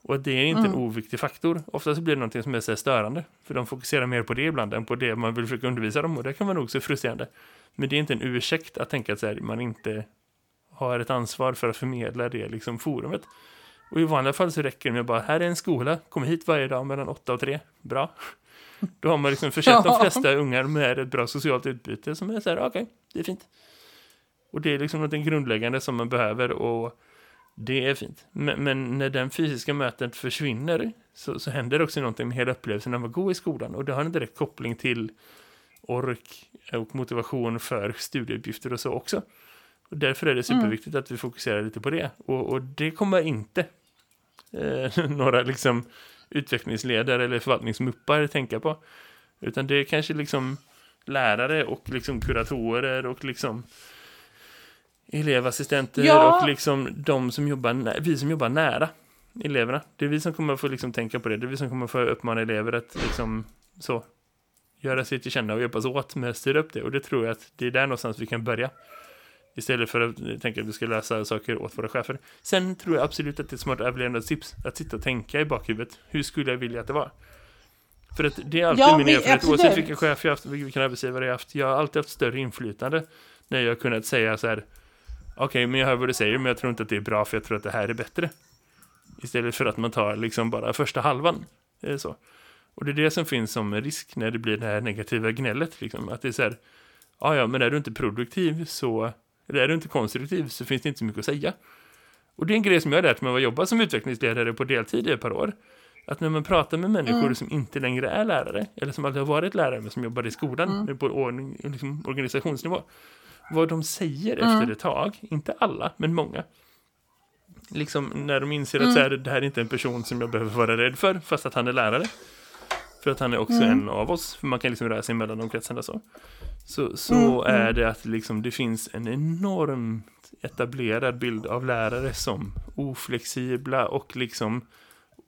Och det är inte mm. en oviktig faktor. Oftast blir det någonting som är så störande. För de fokuserar mer på det ibland än på det man vill försöka undervisa dem. Och det kan vara nog så frustrerande. Men det är inte en ursäkt att tänka att här, man inte har ett ansvar för att förmedla det liksom forumet. Och i vanliga fall så räcker det med bara, här är en skola, kom hit varje dag mellan 8 och 3. Bra. Då har man liksom försett de flesta ungar med ett bra socialt utbyte som är så här, okej, okay, det är fint. Och det är liksom något grundläggande som man behöver och det är fint. Men, men när den fysiska mötet försvinner så, så händer också någonting med hela upplevelsen av att gå i skolan. Och det har en direkt koppling till ork och motivation för studieuppgifter och så också. Och därför är det superviktigt mm. att vi fokuserar lite på det. Och, och det kommer inte eh, några liksom utvecklingsledare eller förvaltningsmuppar tänka på. Utan det är kanske liksom lärare och liksom kuratorer och liksom elevassistenter ja. och liksom de som jobbar, vi som jobbar nära eleverna. Det är vi som kommer få liksom tänka på det. Det är vi som kommer få uppmana elever att liksom så göra sig till känna och hjälpas åt med att styra upp det. Och det tror jag att det är där någonstans vi kan börja. Istället för att tänka att vi ska läsa saker åt våra chefer. Sen tror jag absolut att det är ett smart överlevnadstips att sitta och tänka i bakhuvudet. Hur skulle jag vilja att det var? För att det är alltid ja, min erfarenhet, oavsett vilken chef jag haft, vilken arbetsgivare jag haft. Jag har alltid haft större inflytande när jag har kunnat säga så här. Okej, okay, men jag hör vad du säger, men jag tror inte att det är bra för jag tror att det här är bättre. Istället för att man tar liksom bara första halvan. Är så. Och det är det som finns som risk när det blir det här negativa gnället. Liksom. Att det är så här, ja ja, men är du inte produktiv så, eller är du inte konstruktiv så finns det inte så mycket att säga. Och det är en grej som jag har lärt mig att jobba som utvecklingsledare på deltid i ett par år. Att när man pratar med människor mm. som inte längre är lärare, eller som aldrig har varit lärare men som jobbar i skolan mm. på liksom organisationsnivå, vad de säger mm. efter ett tag, inte alla, men många, liksom när de inser att mm. så här, det här är inte en person som jag behöver vara rädd för, fast att han är lärare. För att han är också mm. en av oss, för man kan liksom röra sig mellan de kretsarna så. Så, så mm. är mm. det att liksom, det finns en enormt etablerad bild av lärare som oflexibla och liksom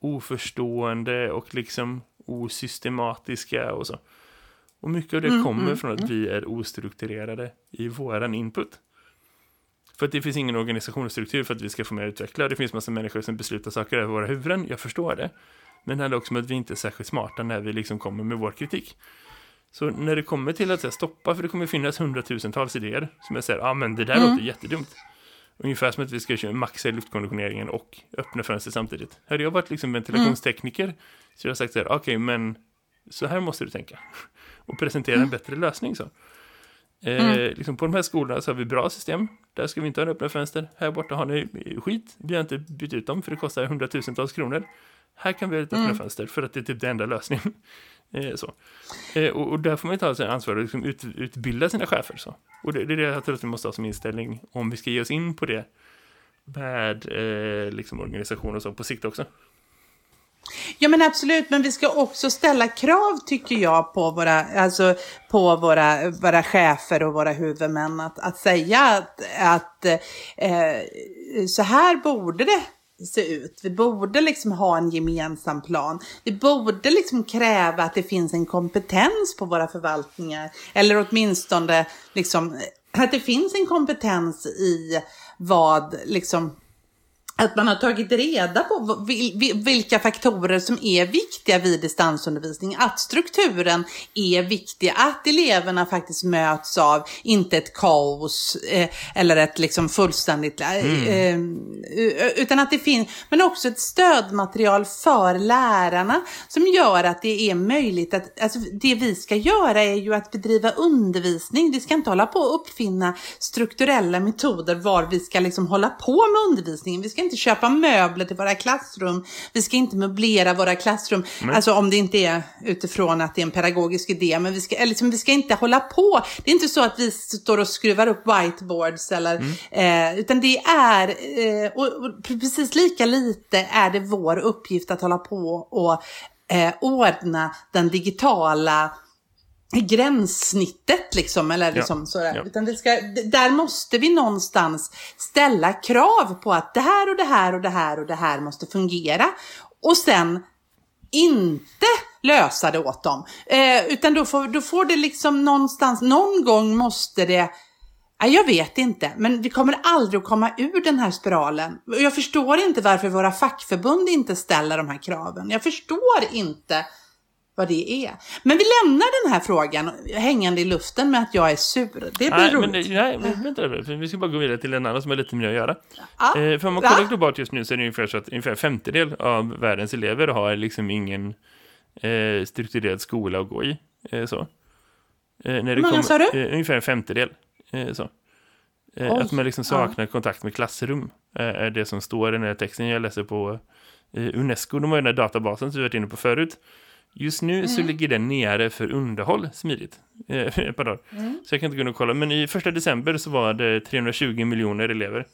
oförstående och liksom osystematiska och så. Och mycket av det mm, kommer mm, från att mm. vi är ostrukturerade i våran input. För att det finns ingen organisationsstruktur för att vi ska få mer utveckla. Det finns massa människor som beslutar saker över våra huvuden, jag förstår det. Men det handlar också om att vi inte är särskilt smarta när vi liksom kommer med vår kritik. Så när det kommer till att säga, stoppa, för det kommer finnas hundratusentals idéer som jag säger, ja ah, men det där mm. låter jättedumt. Ungefär som att vi ska köra maxa luftkonditioneringen och öppna fönster samtidigt. Hade jag varit liksom ventilationstekniker mm. så hade jag sagt så här, okej okay, men så här måste du tänka. Och presentera mm. en bättre lösning så. Eh, mm. liksom på de här skolorna så har vi bra system. Där ska vi inte ha öppna fönster. Här borta har ni skit. Vi har inte bytt ut dem för det kostar hundratusentals kronor. Här kan vi ha ett öppna mm. fönster för att det är typ den enda lösningen. Eh, så. Eh, och, och, där får man ta sig ansvar och liksom ut, utbilda sina chefer. Så. Och det, det är det jag tror att vi måste ha som inställning om vi ska ge oss in på det med eh, liksom organisation och så på sikt också. Ja men absolut, men vi ska också ställa krav tycker jag på våra, alltså, på våra, våra chefer och våra huvudmän att, att säga att, att eh, så här borde det se ut. Vi borde liksom ha en gemensam plan. Vi borde liksom kräva att det finns en kompetens på våra förvaltningar. Eller åtminstone liksom att det finns en kompetens i vad liksom att man har tagit reda på vilka faktorer som är viktiga vid distansundervisning. Att strukturen är viktig, att eleverna faktiskt möts av, inte ett kaos eh, eller ett liksom fullständigt, eh, mm. eh, utan att det finns, men också ett stödmaterial för lärarna som gör att det är möjligt att, alltså det vi ska göra är ju att bedriva undervisning. Vi ska inte hålla på att uppfinna strukturella metoder var vi ska liksom hålla på med undervisningen. Vi ska inte köpa möbler till våra klassrum. Vi ska inte möblera våra klassrum. Nej. Alltså om det inte är utifrån att det är en pedagogisk idé. Men vi ska, liksom, vi ska inte hålla på. Det är inte så att vi står och skruvar upp whiteboards eller, mm. eh, utan det är, eh, och, och, precis lika lite är det vår uppgift att hålla på och eh, ordna den digitala gränssnittet liksom, eller liksom ja, sådär. Ja. Utan det ska, där måste vi någonstans ställa krav på att det här och det här och det här och det här måste fungera. Och sen inte lösa det åt dem. Eh, utan då får, då får det liksom någonstans, någon gång måste det jag vet inte, men vi kommer aldrig att komma ur den här spiralen. Jag förstår inte varför våra fackförbund inte ställer de här kraven. Jag förstår inte vad det är. Men vi lämnar den här frågan hängande i luften med att jag är sur. Det blir nej, roligt. Men, nej, men vänta vi ska bara gå vidare till en annan som har lite mer att göra. Ja. Eh, för om man kollar ja. globalt just nu så är det ungefär så att ungefär femtedel av världens elever har liksom ingen eh, strukturerad skola att gå i. Eh, så. Eh, när det Hur många kom, sa du? Eh, ungefär en femtedel. Eh, så. Att man liksom saknar kontakt med klassrum är det som står i den här texten jag läser på Unesco. De har ju den här databasen som vi varit inne på förut. Just nu så ligger den nere för underhåll smidigt. Ett par dagar. Så jag kan inte gå in och kolla. Men i första december så var det 320 miljoner elever.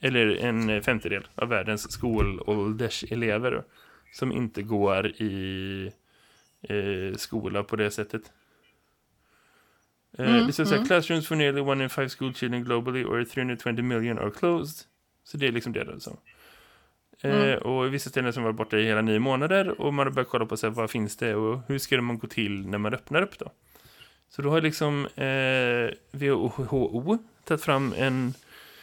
Eller en femtedel av världens skolålderselever. Som inte går i eh, skola på det sättet. Eh, det står så här, classrooms for nearly one in five school children globally or 320 million are closed. Så det är liksom det då. Så. Eh, och i vissa ställen som var borta i hela nio månader och man har börjat kolla på så här, vad finns det och hur ska man gå till när man öppnar upp då. Så då har liksom eh, WHO tagit fram en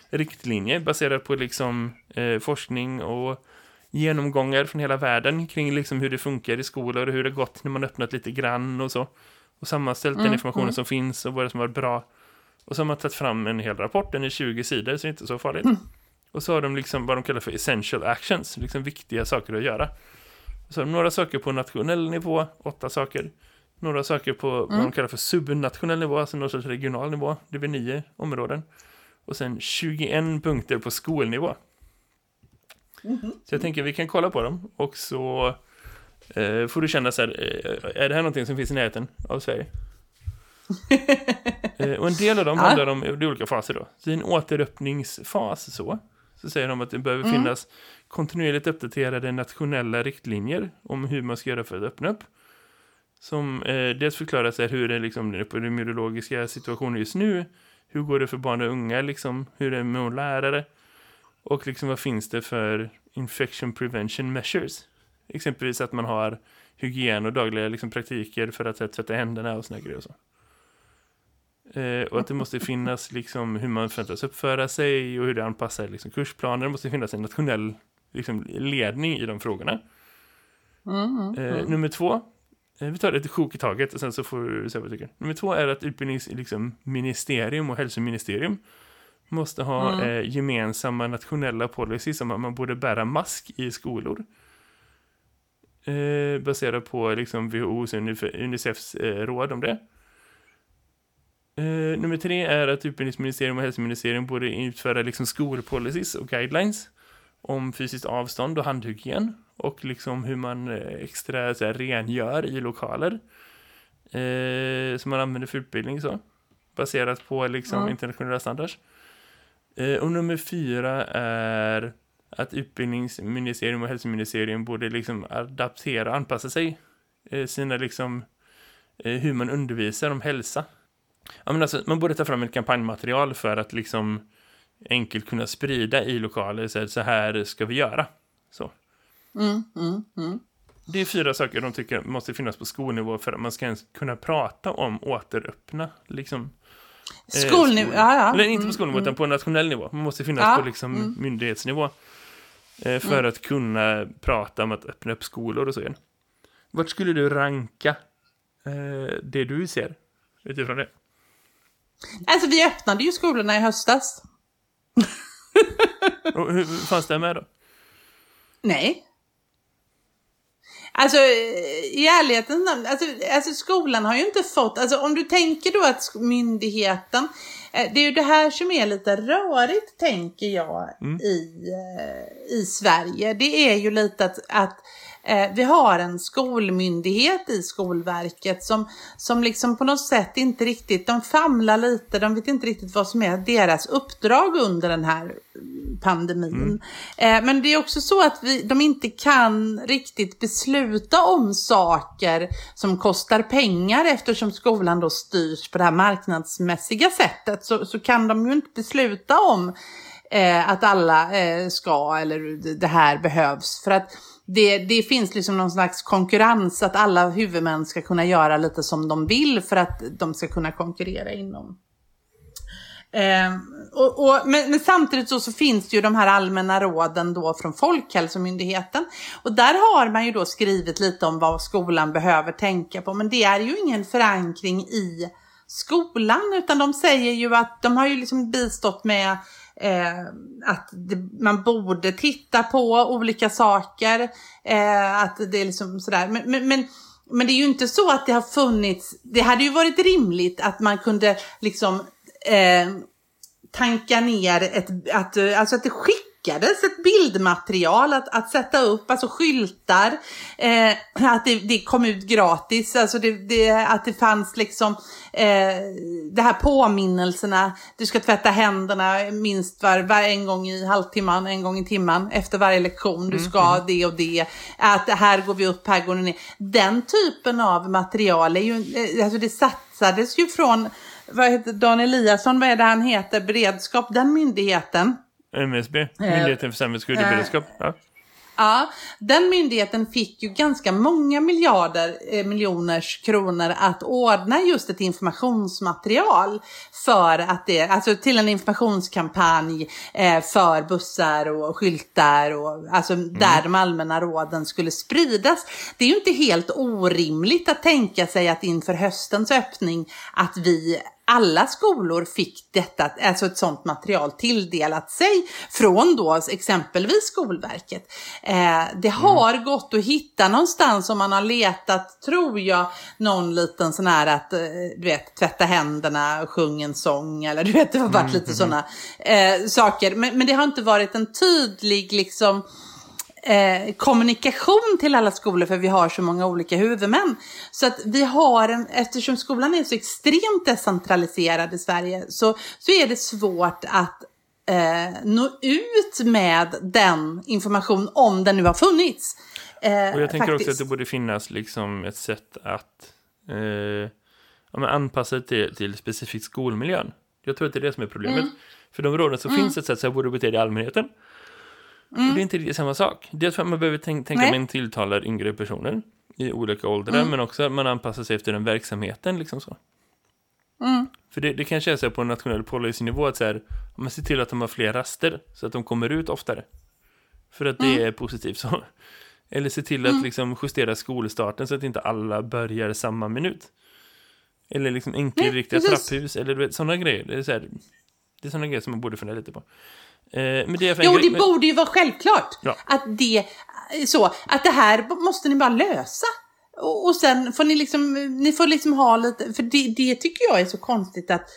riktlinje baserad på liksom eh, forskning och genomgångar från hela världen kring liksom hur det funkar i skolor och hur det gått när man öppnat lite grann och så. Och sammanställt den informationen som finns och vad det som var bra. Och så har man tagit fram en hel rapport, den är 20 sidor så det är inte så farligt. Och så har de liksom vad de kallar för essential actions, liksom viktiga saker att göra. Så har de några saker på nationell nivå, åtta saker. Några saker på vad de kallar för subnationell nivå, alltså någon sorts regional nivå. Det blir nio områden. Och sen 21 punkter på skolnivå. Så jag tänker vi kan kolla på dem och så eh, får du känna så här, eh, är det här någonting som finns i närheten av Sverige? eh, och en del av dem Ja. handlar om det är olika faser då. Så i en återöppningsfas så, så säger de att det behöver finnas kontinuerligt uppdaterade nationella riktlinjer om hur man ska göra för att öppna upp. Som eh, dels förklarar sig hur det är liksom, den epidemiologiska situationen just nu, hur går det för barn och unga, liksom, hur är det med lärare och liksom vad finns det för infection prevention measures. Exempelvis att man har hygien och dagliga liksom, praktiker för att här, tvätta händerna och såna grejer och så. Eh, och att det måste finnas liksom, hur man förväntas uppföra sig och hur det anpassar liksom, kursplaner. Det måste finnas en nationell liksom, ledning i de frågorna. Eh, nummer två, eh, vi tar ett sjok i taget och sen så får du säga vad du tycker. Nummer två är att utbildningsministerium och hälsoministerium måste ha eh, gemensamma nationella policies om att man borde bära mask i skolor. Eh, baserat på liksom WHOs och Unicefs råd om det. Eh, nummer tre är att utbildningsministerium och hälsoministerium borde utföra liksom skolpolicies och guidelines om fysiskt avstånd och handhygien och liksom hur man eh, extra så här, rengör i lokaler eh, som man använder för utbildning så baserat på liksom internationella standards. Eh, och nummer fyra är att utbildningsministerium och hälsoministerium borde liksom adaptera och anpassa sig sina liksom hur man undervisar om hälsa. Ja, men alltså, man borde ta fram ett kampanjmaterial för att liksom enkelt kunna sprida i lokaler så här, så här ska vi göra. Så. Det är fyra saker de tycker måste finnas på skolnivå för att man ska ens kunna prata om återöppna liksom, eh, Skolnivå, skol- ja, ja. Eller inte på skolnivå utan på nationell nivå. Man måste finnas Ja, på liksom myndighetsnivå. Eh, för att kunna prata om att öppna upp skolor och så igen. Vart skulle du ranka eh, det du ser utifrån det? Alltså vi öppnade ju skolorna i höstas. Och hur fanns det med då? Nej. Alltså i ärlighetens namn, alltså, alltså skolan har ju inte fått, alltså om du tänker då att myndigheten, eh, det är ju det här som är lite rörigt tänker jag i, eh, i Sverige. Det är ju lite att, att eh, vi har en skolmyndighet i Skolverket som, som liksom på något sätt inte riktigt, de famlar lite, de vet inte riktigt vad som är deras uppdrag under den här pandemin. Eh, men det är också så att vi, de inte kan riktigt besluta om saker som kostar pengar eftersom skolan då styrs på det här marknadsmässiga sättet så, så kan de ju inte besluta om eh, att alla eh, ska eller det- det här behövs. För att det, det finns liksom någon slags konkurrens att alla huvudmän ska kunna göra lite som de vill för att de ska kunna konkurrera inom Eh, och, och, men, men samtidigt så, så finns det ju de här allmänna råden då från Folkhälsomyndigheten. Och där har man ju då skrivit lite om vad skolan behöver tänka på. Men det är ju ingen förankring i skolan utan de säger ju att de har ju liksom bistått med eh, att det, man borde titta på olika saker. Eh, att det är liksom sådär. Men, men, men, men det är ju inte så att det har funnits, det hade ju varit rimligt att man kunde liksom eh, tanka ner ett, att, alltså att det skickades ett bildmaterial att, att sätta upp, alltså skyltar, eh, att det, det, kom ut gratis, alltså det, det, att det fanns liksom eh, det här påminnelserna, du ska tvätta händerna minst var, var, en gång i halvtimman, en gång i timman efter varje lektion, du ska mm, mm. det och det, att här går vi upp, här går ni ner. Den typen av material är ju, eh, alltså det satsades ju från vad heter Dan Eliasson, vad är det han heter, beredskap, den myndigheten. MSB, eh, Myndigheten för samhällsskydd och beredskap. Ja. Ja, den myndigheten fick ju ganska många miljarder, eh, miljoners kronor att ordna just ett informationsmaterial för att det, alltså till en informationskampanj eh, för bussar och skyltar och alltså mm. där de allmänna råden skulle spridas. Det är ju inte helt orimligt att tänka sig att inför höstens öppning att vi alla skolor fick detta, alltså ett sådant material tilldelat sig från då exempelvis Skolverket. Eh, det mm. har mm. gått att hitta någonstans om man har letat, tror jag, någon liten sån här att, eh, du vet, tvätta händerna, sjung en sång eller du vet, det har varit mm. lite mm. sådana eh, saker. Men, men det har inte varit en tydlig liksom eh, kommunikation till alla skolor för vi har så många olika huvudmän. Så att vi har en, eftersom skolan är så extremt decentraliserad i Sverige så, så är det svårt att eh, nå ut med den information om den nu har funnits. Eh, och jag tänker faktiskt. också att det borde finnas liksom ett sätt att eh, anpassa det till, till specifikt skolmiljön. Jag tror att det är det som är problemet. Mm. För de råden så mm. finns ett sätt så borde bete dig i allmänheten. Mm. Det är inte riktigt samma sak. Dels för att man behöver tänka, tänka man tilltalar yngre personer i olika åldrar, mm. men också att man anpassar sig efter den verksamheten. Liksom så. Mm. För det, det kanske är så på en nationell policynivå att så här, man ser till att de har fler raster så att de kommer ut oftare. För att det mm. är positivt så. Eller se till att mm. liksom justera skolstarten så att inte alla börjar samma minut. Eller liksom enkelriktiga trapphus eller vet, sådana grejer. Det är, så här, det är sådana grejer som man borde fundera lite på. Eh, men det jo, det borde ju vara självklart. Ja. Att det så, att det här måste ni bara lösa. Och, och sen får ni liksom, ni får liksom ha lite, för det, det tycker jag är så konstigt att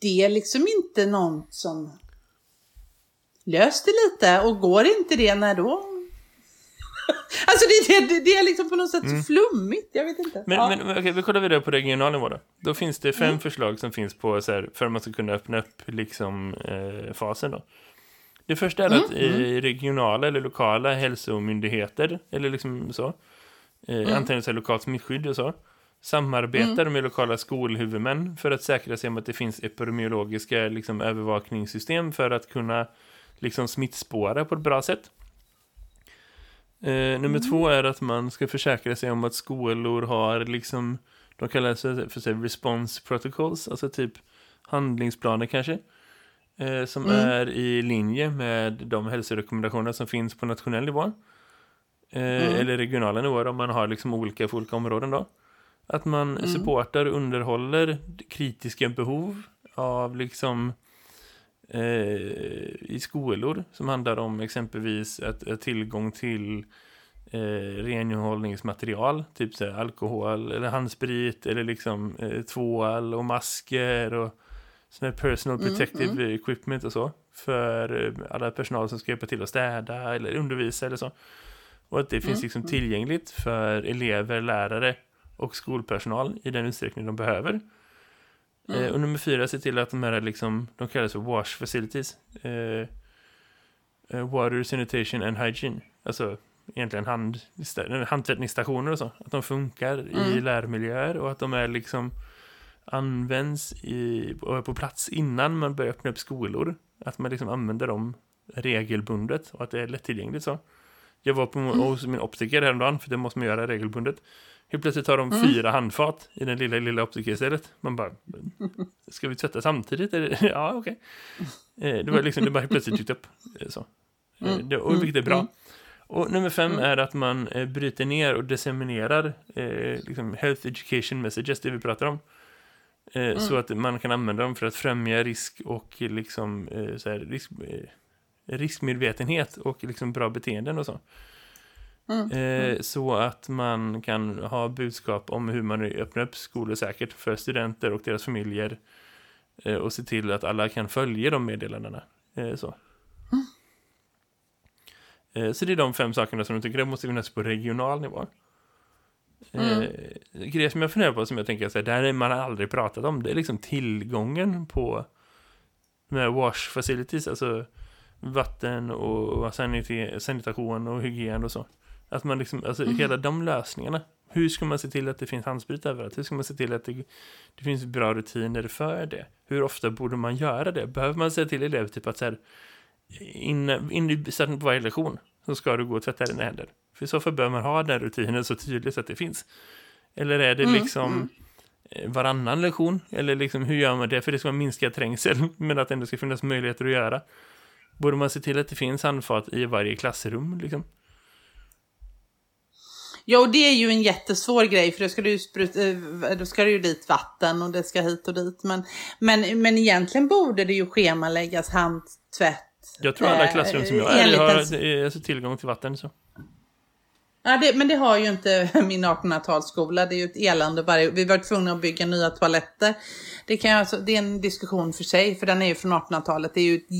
det är liksom inte någon som löste lite och går inte det när då Alltså det, det, det, är liksom på något sätt mm. flummigt, jag vet inte. Men, ja. men okej, vi kollar vidare på regional nivå då. Då finns det fem mm. förslag som finns på så här, för att man ska kunna öppna upp liksom eh, fasen då. Det första är mm. att mm. regionala eller lokala hälsomyndigheter eller liksom så, eh, mm. antingen så här, lokalt smittskydd och så, samarbetar mm. med lokala skolhuvudmän för att säkra sig om att det finns epidemiologiska liksom, övervakningssystem för att kunna liksom smittspåra på ett bra sätt. Eh, nummer mm. två är att man ska försäkra sig om att skolor har liksom, de kallar sig för sig response protocols, alltså typ handlingsplaner kanske. Eh, som mm. är i linje med de hälsorekommendationer som finns på nationell nivå. Eh, mm. Eller regionala nivåer om man har liksom olika för olika områden då. Att man mm. supportar och underhåller kritiska behov av liksom i skolor som handlar om exempelvis att, tillgång till eh, renhållningsmaterial, typ så alkohol eller handsprit eller liksom eh, tvål och masker och sån här personal mm, protective mm, mm. equipment och så för eh, alla personal som ska hjälpa till att städa eller undervisa eller så. Och att det finns mm, liksom mm. tillgängligt för elever, lärare och skolpersonal i den utsträckning de behöver. Mm. Eh, och nummer fyra, se till att de här liksom, de kallas för wash facilities. Eh, eh, water, sanitation and hygiene. Alltså egentligen hand, handtvättningsstationer och så. Att de funkar mm. i lärmiljöer och att de är liksom används i, och är på plats innan man börjar öppna upp skolor. Att man liksom använder dem regelbundet och att det är lättillgängligt så. Jag var på mm. hos min optiker häromdagen, för det måste man göra regelbundet. Helt plötsligt har de mm. fyra handfat i den lilla, lilla optikerstället. Man bara, ska vi tvätta samtidigt? ja, okej. Okay. Eh, det var liksom, det bara helt plötsligt dykt upp. Eh, så. Eh, mm. Det, och vilket är bra. Mm. Och nummer fem mm. är att man bryter ner och disseminerar eh, liksom health education messages, det vi pratar om. Eh, mm. Så att man kan använda dem för att främja risk och liksom eh, så här, risk, riskmedvetenhet och liksom bra beteenden och så. Mm. Eh, mm. så att man kan ha budskap om hur man öppnar upp skolor säkert för studenter och deras familjer. Eh, och se till att alla kan följa de meddelandena. Eh, så. Eh, så det är de fem sakerna som jag tycker det måste finnas på regional nivå. Mm. Eh, grejer som jag funderar på som jag tänker att där är man aldrig pratat om det är liksom tillgången på med wash facilities, alltså vatten och sanitation och hygien och så. Att man liksom, alltså mm. hela de lösningarna. Hur ska man se till att det finns handsprit överallt? Hur ska man se till att det, det finns bra rutiner för det? Hur ofta borde man göra det? Behöver man säga till elever typ att så här, in, in på varje lektion så ska du gå och tvätta dina händer. För i så fall behöver man ha den rutinen så tydligt att det finns. Eller är det mm, liksom mm. Eh, varannan lektion? Eller liksom hur gör man det? För det ska minska trängsel men att det ändå ska finnas möjligheter att göra. Borde man se till att det finns handfat i varje klassrum liksom? Ja, och det är ju en jättesvår grej för då ska, du spruta, eh, då ska det ju dit vatten och det ska hit och dit. Men, men, men egentligen borde det ju schemaläggas handtvätt. Jag tror alla klassrum som jag är har alltså tillgång till vatten. Så. Ja, det, men det har ju inte min 1800-talsskola. Det är ju ett elände. Varje, vi var tvungna att bygga nya toaletter. Det, kan alltså, det är en diskussion för sig, för den är ju från 1800-talet. Det är ju ett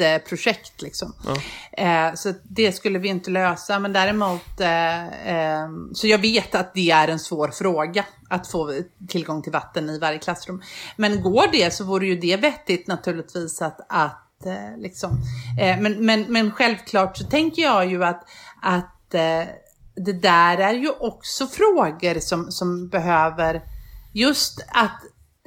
jätteprojekt liksom. Ja. Eh, så det skulle vi inte lösa. Men däremot, eh, eh, så jag vet att det är en svår fråga att få tillgång till vatten i varje klassrum. Men går det så vore ju det vettigt naturligtvis att, att eh, liksom. Eh, men, men, men självklart så tänker jag ju att, att eh, det där är ju också frågor som, som behöver just att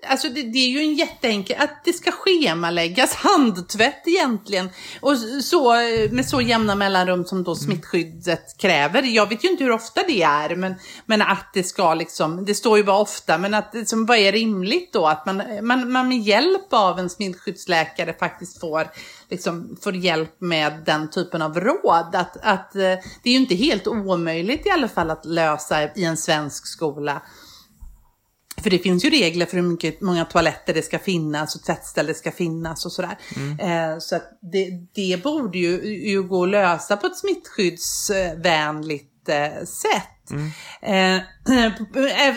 Alltså det, det, är ju en jätteenkel, att det ska schemaläggas handtvätt egentligen. Och så med så jämna mellanrum som då mm. smittskyddet kräver. Jag vet ju inte hur ofta det är, men, men att det ska liksom, det står ju bara ofta, men att liksom, vad är rimligt då? Att man, man, man med hjälp av en smittskyddsläkare faktiskt får, liksom, får hjälp med den typen av råd. Att, att eh, det är ju inte helt omöjligt i alla fall att lösa i en svensk skola för det finns ju regler för hur mycket, många toaletter det ska finnas och tvättställ det ska finnas och sådär. Mm. Eh, så det, det borde ju, ju gå att lösa på ett smittskyddsvänligt eh, sätt. Mm. Eh,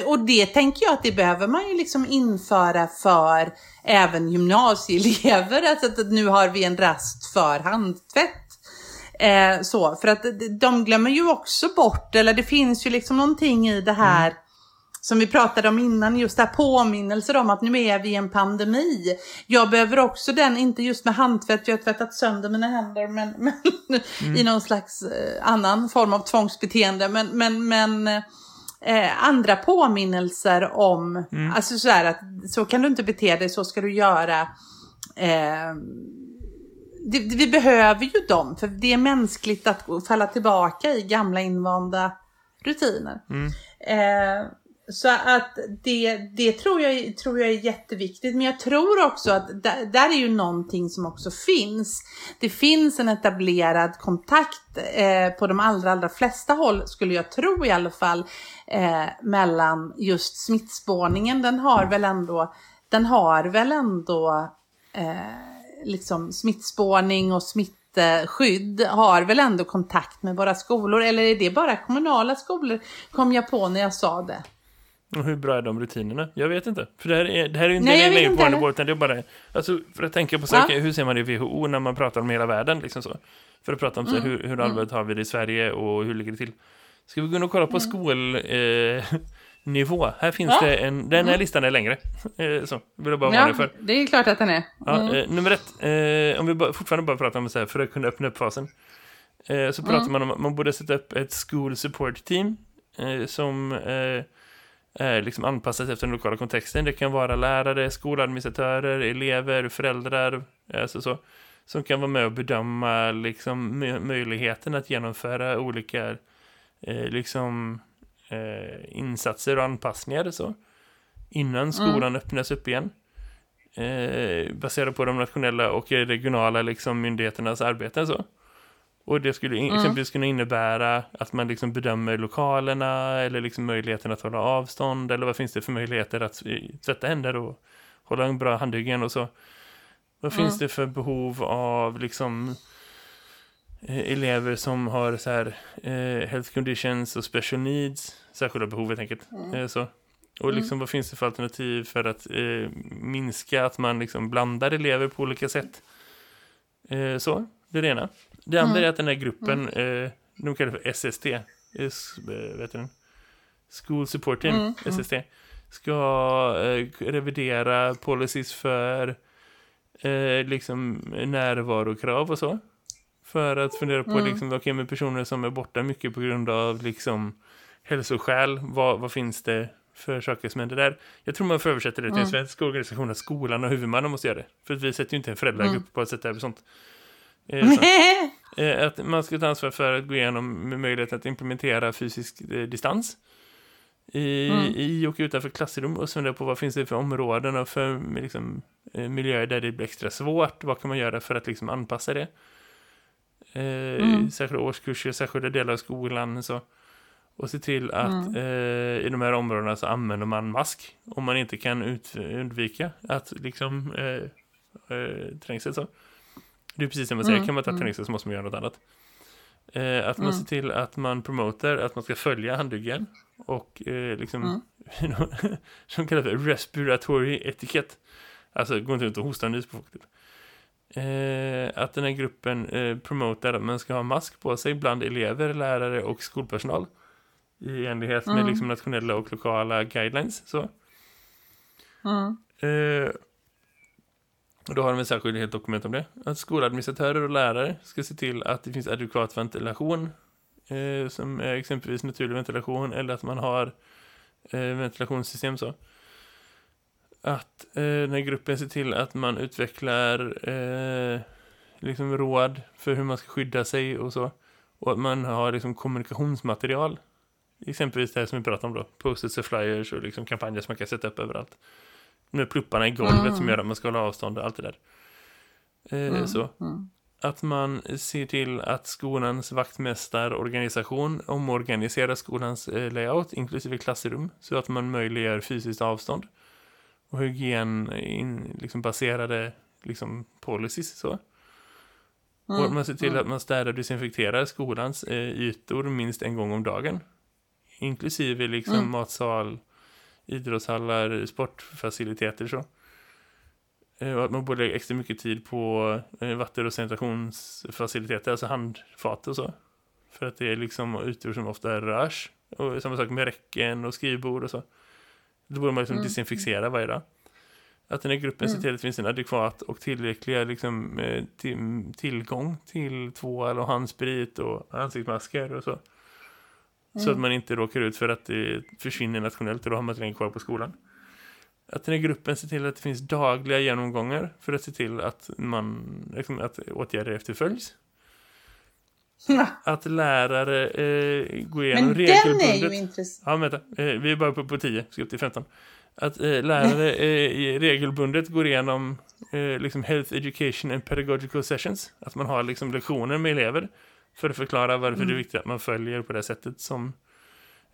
och det tänker jag att det behöver man ju liksom införa för även gymnasieelever. Alltså att nu har vi en rast för handtvätt. Eh, så, för att de glömmer ju också bort, eller det finns ju liksom någonting i det här mm som vi pratade om innan, just det här påminnelser om att nu är vi i en pandemi. Jag behöver också den, inte just med handtvätt, jag har tvättat sönder mina händer, men, men mm. i någon slags eh, annan form av tvångsbeteende. Men, men, men eh, andra påminnelser om, mm. alltså så här att så kan du inte bete dig, så ska du göra. Eh, det, vi behöver ju dem, för det är mänskligt att falla tillbaka i gamla invanda rutiner. Mm. Eh, så att det, det tror, jag, tror jag är jätteviktigt. Men jag tror också att där, där är ju någonting som också finns. Det finns en etablerad kontakt eh, på de allra, allra flesta håll, skulle jag tro i alla fall, eh, mellan just smittspårningen. Den har väl ändå, den har väl ändå eh, liksom smittspårning och smittskydd har väl ändå kontakt med våra skolor, eller är det bara kommunala skolor, kom jag på när jag sa det. Och hur bra är de rutinerna? Jag vet inte. För det här är, det här är ju inte Nej, en på utan det är bara... Alltså, för att tänka på saker, ja. hur ser man det i WHO när man pratar om hela världen, liksom så. För att prata om mm. så, hur, hur mm. allvarligt har vi det i Sverige och hur ligger det till. Ska vi gå och kolla på mm. skolnivå? Eh, här finns ja. det en... Den här mm. listan är längre. Eh, så, vill jag bara ja, för. det är klart att den är. Ja, mm. eh, nummer ett, eh, om vi bara, fortfarande bara pratar om så här, för att kunna öppna upp fasen. Eh, så pratar mm. man om att man borde sätta upp ett school support team eh, som eh, liksom anpassas efter den lokala kontexten. Det kan vara lärare, skoladministratörer, elever, föräldrar, alltså så, som kan vara med och bedöma liksom, möjligheten att genomföra olika eh, liksom, eh, insatser och anpassningar så, innan skolan mm. öppnas upp igen. Eh, baserat på de nationella och regionala liksom, myndigheternas arbeten så. Och det skulle mm. exempelvis kunna innebära att man liksom bedömer lokalerna eller liksom möjligheten att hålla avstånd eller vad finns det för möjligheter att tvätta händer och hålla en bra handhygien och så. Vad mm. finns det för behov av liksom eh, elever som har så här eh, health conditions och special needs, särskilda behov helt enkelt. Mm. Eh, så. Och liksom, vad finns det för alternativ för att eh, minska att man liksom blandar elever på olika sätt? Eh, så, det är det ena. Det andra Mm. är att den här gruppen, eh, de kallar det för SST, eh, vet du? School Support Team, Mm, SST, ska eh, revidera policies för eh, liksom närvarokrav och så. För att fundera på Mm. liksom, okej, med personer som är borta mycket på grund av liksom hälsoskäl, vad, vad finns det för saker som händer där? Jag tror man får översätta det till en Mm. svensk organisation att skolan och huvudmannen måste göra det. För att vi sätter ju inte en föräldragrupp Mm. på att sätta över sånt. Eh, att man ska ta ansvar för att gå igenom med möjlighet att implementera fysisk eh, distans i, Mm. i och utanför klassrum och fundera på vad finns det för områden och för liksom, eh, miljöer där det blir extra svårt. Vad kan man göra för att liksom anpassa det? Eh, Mm. Särskilda årskurser, särskilda delar av skolan. Så. Och se till att Mm. eh, i de här områdena så använder man mask om man inte kan ut, undvika att liksom eh, eh, trängsel så. Det är precis det man säger, Mm, kan man ta mm. trängsel så måste man göra något annat. Eh, att man Mm. ser till att man promotar att man ska följa handduggen och eh, liksom som kallas för respiratory etiquette. Alltså gå inte runt och hosta nys på folk. Typ. Eh, att den här gruppen eh, promotar att man ska ha mask på sig bland elever, lärare och skolpersonal. I enlighet med Mm. liksom, nationella och lokala guidelines. Så. Mm. Eh, och då har de ett särskilt helt dokument om det. Att skoladministratörer och lärare ska se till att det finns adekvat ventilation. Eh, som är exempelvis naturlig ventilation eller att man har eh, ventilationssystem så. Att eh, den här gruppen ser till att man utvecklar eh, liksom råd för hur man ska skydda sig och så. Och att man har liksom kommunikationsmaterial. Exempelvis det här som vi pratade om då. Post-its och flyers och liksom kampanjer som man kan sätta upp överallt. Med plupparna i golvet Mm. som gör att man ska hålla avstånd och allt det där. Eh, Mm. Så Mm. att man ser till att skolans vaktmästarorganisation omorganiserar skolans eh, layout, inklusive klassrum, så att man möjliggör fysiskt avstånd och hygien in, liksom baserade liksom, policies. Så. Och att man ser till att man städar och desinfekterar skolans eh, ytor minst en gång om dagen. Inklusive liksom Mm. matsal, idrottshallar, sportfaciliteter så. Eh, Och att man borde lägga extra mycket tid på eh, vatten- och sanitationsfaciliteter, alltså handfat och så. För att det är liksom ytor som ofta rörs. Och samma sak med räcken och skrivbord och så. Då borde man liksom Mm. desinficera varje dag. Att den här gruppen ser Mm. till att det finns en adekvat och tillräckliga liksom, eh, till, tillgång till tvål och handsprit och ansiktsmasker och så. Så Mm. att man inte råkar ut för att det försvinner nationellt och då har man inte kvar på skolan. Att den här gruppen ser till att det finns dagliga genomgångar för att se till att, man, liksom, att åtgärder efterföljs. Att lärare eh, går igenom Men den regelbundet. är ju intressant. Ja, vänta. Eh, vi är bara på, på 10, ska upp till 15. Att eh, lärare eh, regelbundet går igenom eh, liksom health education and pedagogical sessions. Att man har liksom lektioner med elever för att förklara varför det är viktigt att man följer på det sättet som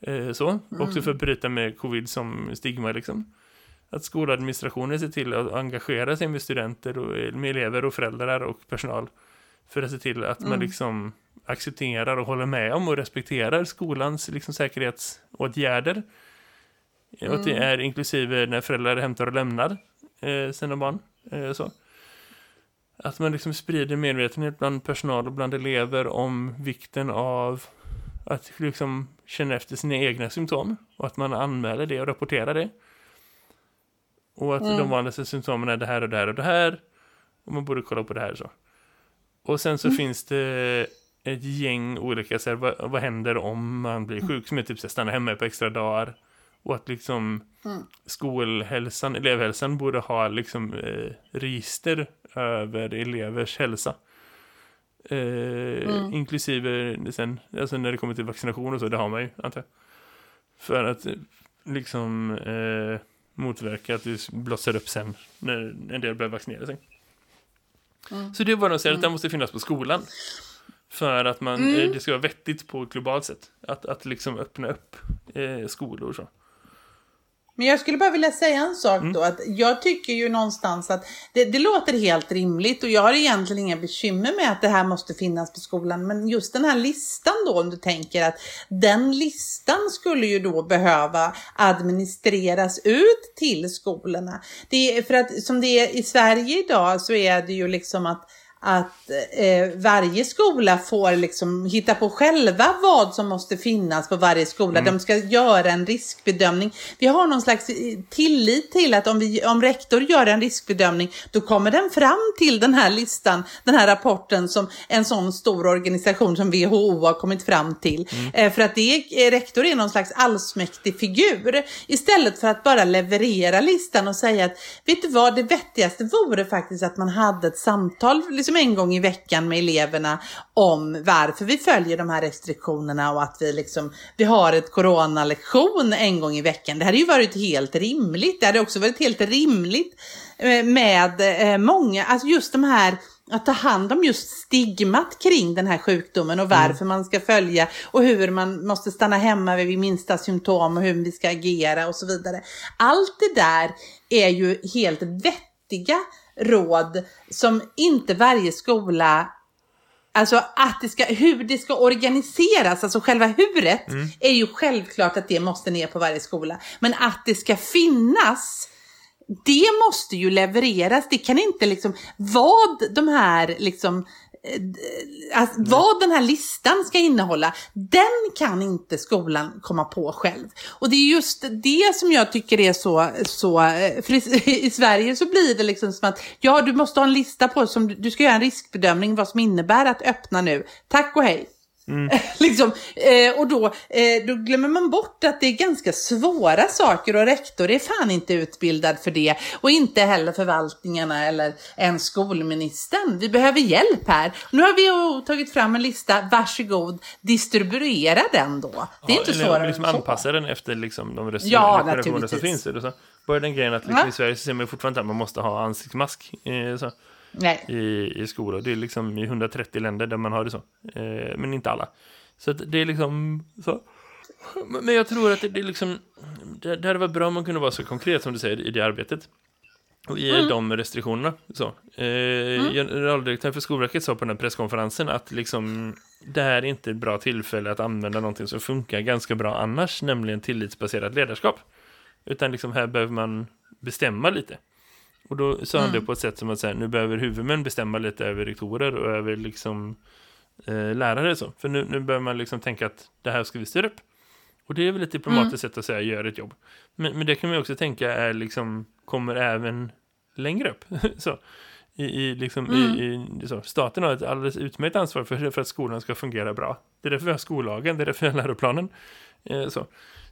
eh, så. Också för att bryta med covid som stigma liksom. Att skoladministrationen ser till att engagera sig med studenter och eh, med elever och föräldrar och personal. För att se till att man Mm. liksom accepterar och håller med om och respekterar skolans liksom, säkerhetsåtgärder. Och att det Mm. är inklusive när föräldrar hämtar och lämnar eh, sina barn. Eh, så. Att man liksom sprider medvetenhet bland personal och bland elever om vikten av att liksom känna efter sina egna symptom. Och att man anmäler det och rapporterar det. Och att de Mm. vanligaste symptomen är det här och det här och det här. Och man borde kolla på det här och så. Och sen så finns det ett gäng olika, så här, vad, vad händer om man blir sjuk? Som är typ så här, stanna hemma på extra dagar. Och att liksom Mm. skolhälsan, elevhälsan borde ha liksom eh, register över elevers hälsa. Eh, Mm. Inklusive sen, alltså när det kommer till vaccination och så, det har man ju, antar jag. För att eh, liksom eh, motverka att det blossar upp sen när en del börjar vaccinera sig. Mm. Så det var de säger att det måste finnas på skolan. För att man, Mm. eh, det ska vara vettigt på globalt sätt. Att, att liksom öppna upp eh, skolor och så. Men jag skulle bara vilja säga en sak då. Att jag tycker ju någonstans att det, det låter helt rimligt och jag har egentligen inga bekymmer med att det här måste finnas på skolan. Men just den här listan då, om du tänker att den listan skulle ju då behöva administreras ut till skolorna. Det är, för att som det är i Sverige idag så är det ju liksom att att eh, varje skola får liksom hitta på själva vad som måste finnas på varje skola. Mm. De ska göra en riskbedömning. Vi har någon slags eh, tillit till att om, vi, om rektor gör en riskbedömning, då kommer den fram till den här listan, den här rapporten som en sån stor organisation som WHO har kommit fram till. Mm. Eh, för att det är, rektor är någon slags allsmäktig figur. Istället för att bara leverera listan och säga att, vet du vad, det vettigaste vore faktiskt att man hade ett samtal liksom en gång i veckan med eleverna om varför vi följer de här restriktionerna och att vi liksom, vi har ett coronalektion en gång i veckan. Det hade ju varit helt rimligt. Det hade också varit helt rimligt eh, med eh, många, alltså just de här att ta hand om just stigmat kring den här sjukdomen och varför mm. man ska följa och hur man måste stanna hemma vid minsta symptom och hur vi ska agera och så vidare. Allt det där är ju helt vettiga råd som inte varje skola Alltså att det ska, hur det ska organiseras, alltså själva huret, mm. är ju självklart att det måste ner på varje skola. Men att det ska finnas, det måste ju levereras. Det kan inte liksom, vad de här liksom alltså, vad den här listan ska innehålla, den kan inte skolan komma på själv. Och det är just det som jag tycker är så, så för i, i Sverige så blir det liksom som att, ja du måste ha en lista på, som du ska göra en riskbedömning vad som innebär att öppna nu. Tack och hej. Mm. liksom, eh, och då, eh, då glömmer man bort att det är ganska svåra saker och rektor är fan inte utbildad för det. Och inte heller förvaltningarna eller ens skolministern. Vi behöver hjälp här. Nu har vi tagit fram en lista, varsågod, distribuera den då. Det är ja, inte svårare liksom anpassa den efter liksom, de restriktioner ja, som finns. Det så. Bara den grejen att liksom, ja. i Sverige så ser man fortfarande att man måste ha ansiktsmask. Eh, så. Nej. I, i skolor. Det är liksom i 130 länder där man har det så. Eh, men inte alla. Så det är liksom så. Men jag tror att det, det är liksom det, det hade varit bra om man kunde vara så konkret som du säger i det arbetet. Och i mm. de restriktionerna. Så. Eh, mm. Generaldirektören för Skolverket sa på den här presskonferensen att liksom, det här är inte ett bra tillfälle att använda någonting som funkar ganska bra annars, nämligen tillitsbaserat ledarskap. Utan liksom här behöver man bestämma lite. Och då sa han mm. det på ett sätt som att säga, nu behöver huvudmän bestämma lite över rektorer och över liksom eh, lärare så. För nu, nu behöver man liksom tänka att det här ska vi styra upp. Och det är väl ett diplomatiskt mm. sätt att säga gör ett jobb. Men, men det kan man också tänka är liksom, kommer även längre upp. så. I, i, liksom, mm. i, i, så. Staten har ett alldeles utmärkt ansvar för, för att skolan ska fungera bra. Det är därför vi har skollagen, det är därför vi har läroplanen. Eh, så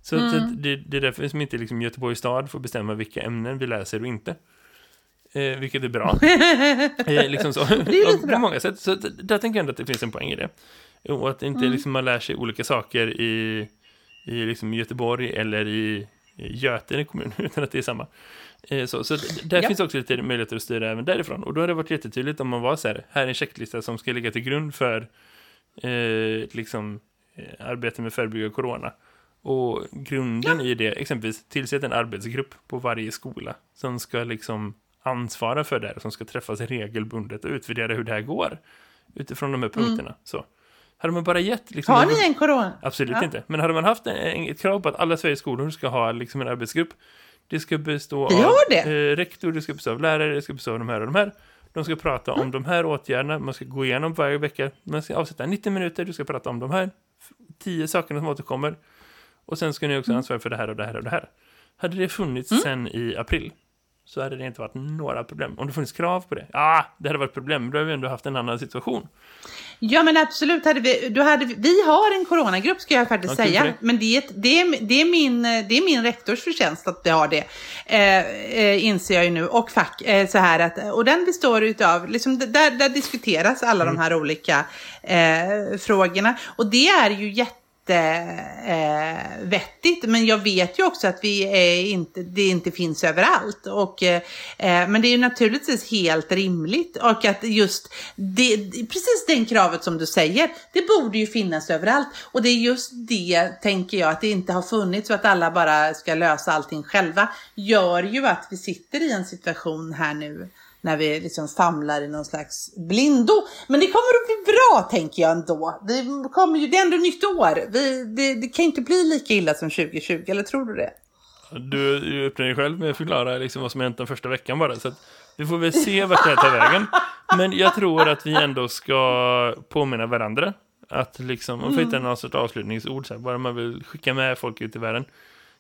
så mm. det, det, är därför som inte liksom Göteborgs stad får bestämma vilka ämnen vi läser och inte. Eh, vilket är bra. eh, liksom så. Det är lite bra. På många sätt. Så där tänker jag ändå att det finns en poäng i det. Och att inte mm. liksom, man lär sig olika saker i, i liksom Göteborg eller i, Götene kommun, utan att det är samma. Eh, så, så där ja. finns också lite möjligheter att styra även därifrån. Och då har det varit jättetydligt om man var så här, här är en checklista som ska ligga till grund för eh, liksom, eh, arbete med förebygga corona. Och grunden ja. i det, exempelvis tillsätta en arbetsgrupp på varje skola som ska liksom ansvarar för det här, som ska träffas regelbundet och utvärdera hur det här går utifrån de här mm. punkterna. Mm. Så. Hade man bara gett... Liksom, har ni en corona? Absolut ja. inte. Men hade man haft en, ett krav på att alla Sveriges skolor ska ha liksom, en arbetsgrupp. Det ska bestå av. Eh, rektor, det ska bestå av lärare, det ska bestå av de här och de här. De ska prata mm. om de här åtgärderna. Man ska gå igenom varje vecka. Man ska avsätta 90 minuter. Du ska prata om de här tio sakerna som återkommer. Och sen ska ni också mm. ansvara för det här och det här och det här. Hade det funnits mm. sen i april så hade det inte varit några problem. Om det funnits krav på det, ja, ah, det hade varit problem. Då hade vi ändå haft en annan situation. Ja, men absolut. Hade vi, då hade vi, vi har en coronagrupp, ska jag faktiskt ja, säga. Men det är, det, är, det, är min, det är min rektors förtjänst att vi har det. Eh, eh, inser jag ju nu. Och fack, eh, så här att, och den består utav, liksom, där, där diskuteras alla mm. de här olika eh, frågorna. Och det är ju jätte jättevettigt. Eh, men jag vet ju också att vi är inte, det inte finns överallt. Och, eh, eh, men det är ju naturligtvis helt rimligt. Och att just det, precis det kravet som du säger, det borde ju finnas överallt. Och det är just det, tänker jag, att det inte har funnits och att alla bara ska lösa allting själva, gör ju att vi sitter i en situation här nu när vi liksom famlar i någon slags blindo. Men det kommer att bli bra tänker jag ändå. Det, kommer ju, det är ändå nytt år. Vi, det, det kan inte bli lika illa som 2020, eller tror du det? Du, öppnar dig själv med att förklara liksom vad som hänt den första veckan bara. Så vi får väl se vart det här tar vägen. Men jag tror att vi ändå ska påminna varandra. Att liksom, man får hitta någon sorts avslutningsord, så här, bara man vill skicka med folk ut i världen.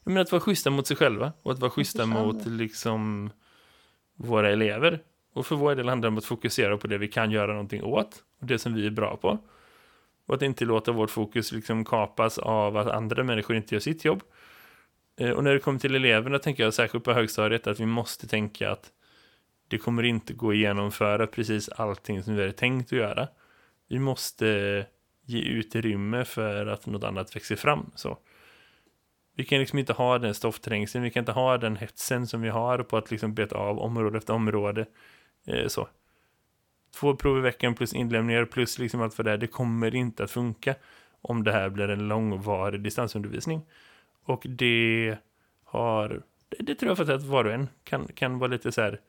Menar att vara schyssta mot sig själva och att vara schyssta mot liksom våra elever. Och för vår del handlar det om att fokusera på det vi kan göra någonting åt. Och det som vi är bra på. Och att inte låta vårt fokus liksom kapas av att andra människor inte gör sitt jobb. Eh, och när det kommer till eleverna tänker jag särskilt på högstadiet att vi måste tänka att det kommer inte gå att genomföra precis allting som vi hade tänkt att göra. Vi måste ge utrymme för att något annat växer fram. Så. Vi kan liksom inte ha den stoffträngseln, vi kan inte ha den hetsen som vi har på att liksom beta av område efter område. Eh, så. Två prov i veckan plus inlämningar plus liksom allt för det. Det kommer inte att funka om det här blir en långvarig distansundervisning. Och det har, det, det tror jag faktiskt att var och en kan, kan vara lite så här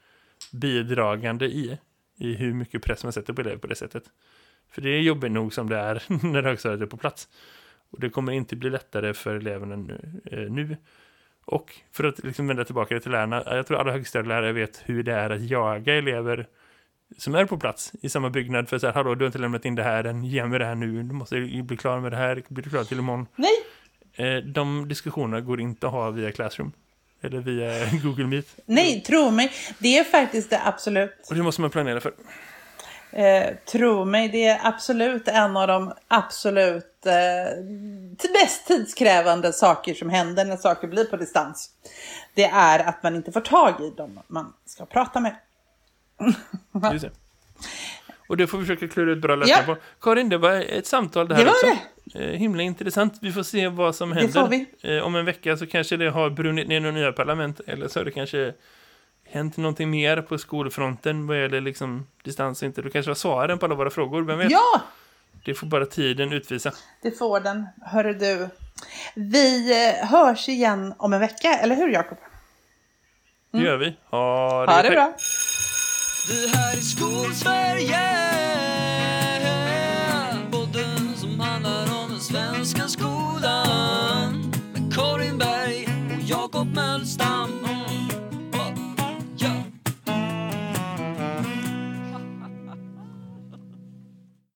bidragande i, i hur mycket press man sätter på elever på det sättet. För det är jobbigt nog som det är när högstadiet är på plats. Och det kommer inte bli lättare för eleverna nu. Eh, nu. Och för att liksom vända tillbaka till lärarna, jag tror alla högstadielärare vet hur det är att jaga elever som är på plats i samma byggnad för att säga, hallå du har inte lämnat in det här än, ge mig det här nu, du måste bli klar med det här, blir du klar till imorgon? Nej! Eh, de diskussionerna går inte att ha via Classroom. Eller via Google Meet. Nej, tro mig, det är faktiskt det absolut. Och det måste man planera för. Eh, tro mig, det är absolut en av de absolut eh, mest tidskrävande saker som händer när saker blir på distans. Det är att man inte får tag i dem man ska prata med. Just det. Och det får vi försöka klura ut bra lösningar ja. på. Karin, det var ett samtal det här det var också. Det. Eh, himla intressant. Vi får se vad som händer. Eh, om en vecka så kanske det har brunnit ner några nya parlament. Eller så har det kanske hänt någonting mer på skolfronten vad gäller liksom distans inte. Du kanske har svaren på alla våra frågor, vem vet? Ja! Det får bara tiden utvisa. Det får den, hörru du. Vi eh, hörs igen om en vecka, eller hur Jakob? Mm. Det gör vi. Ha det, ha det bra. Vi här i Skolsverige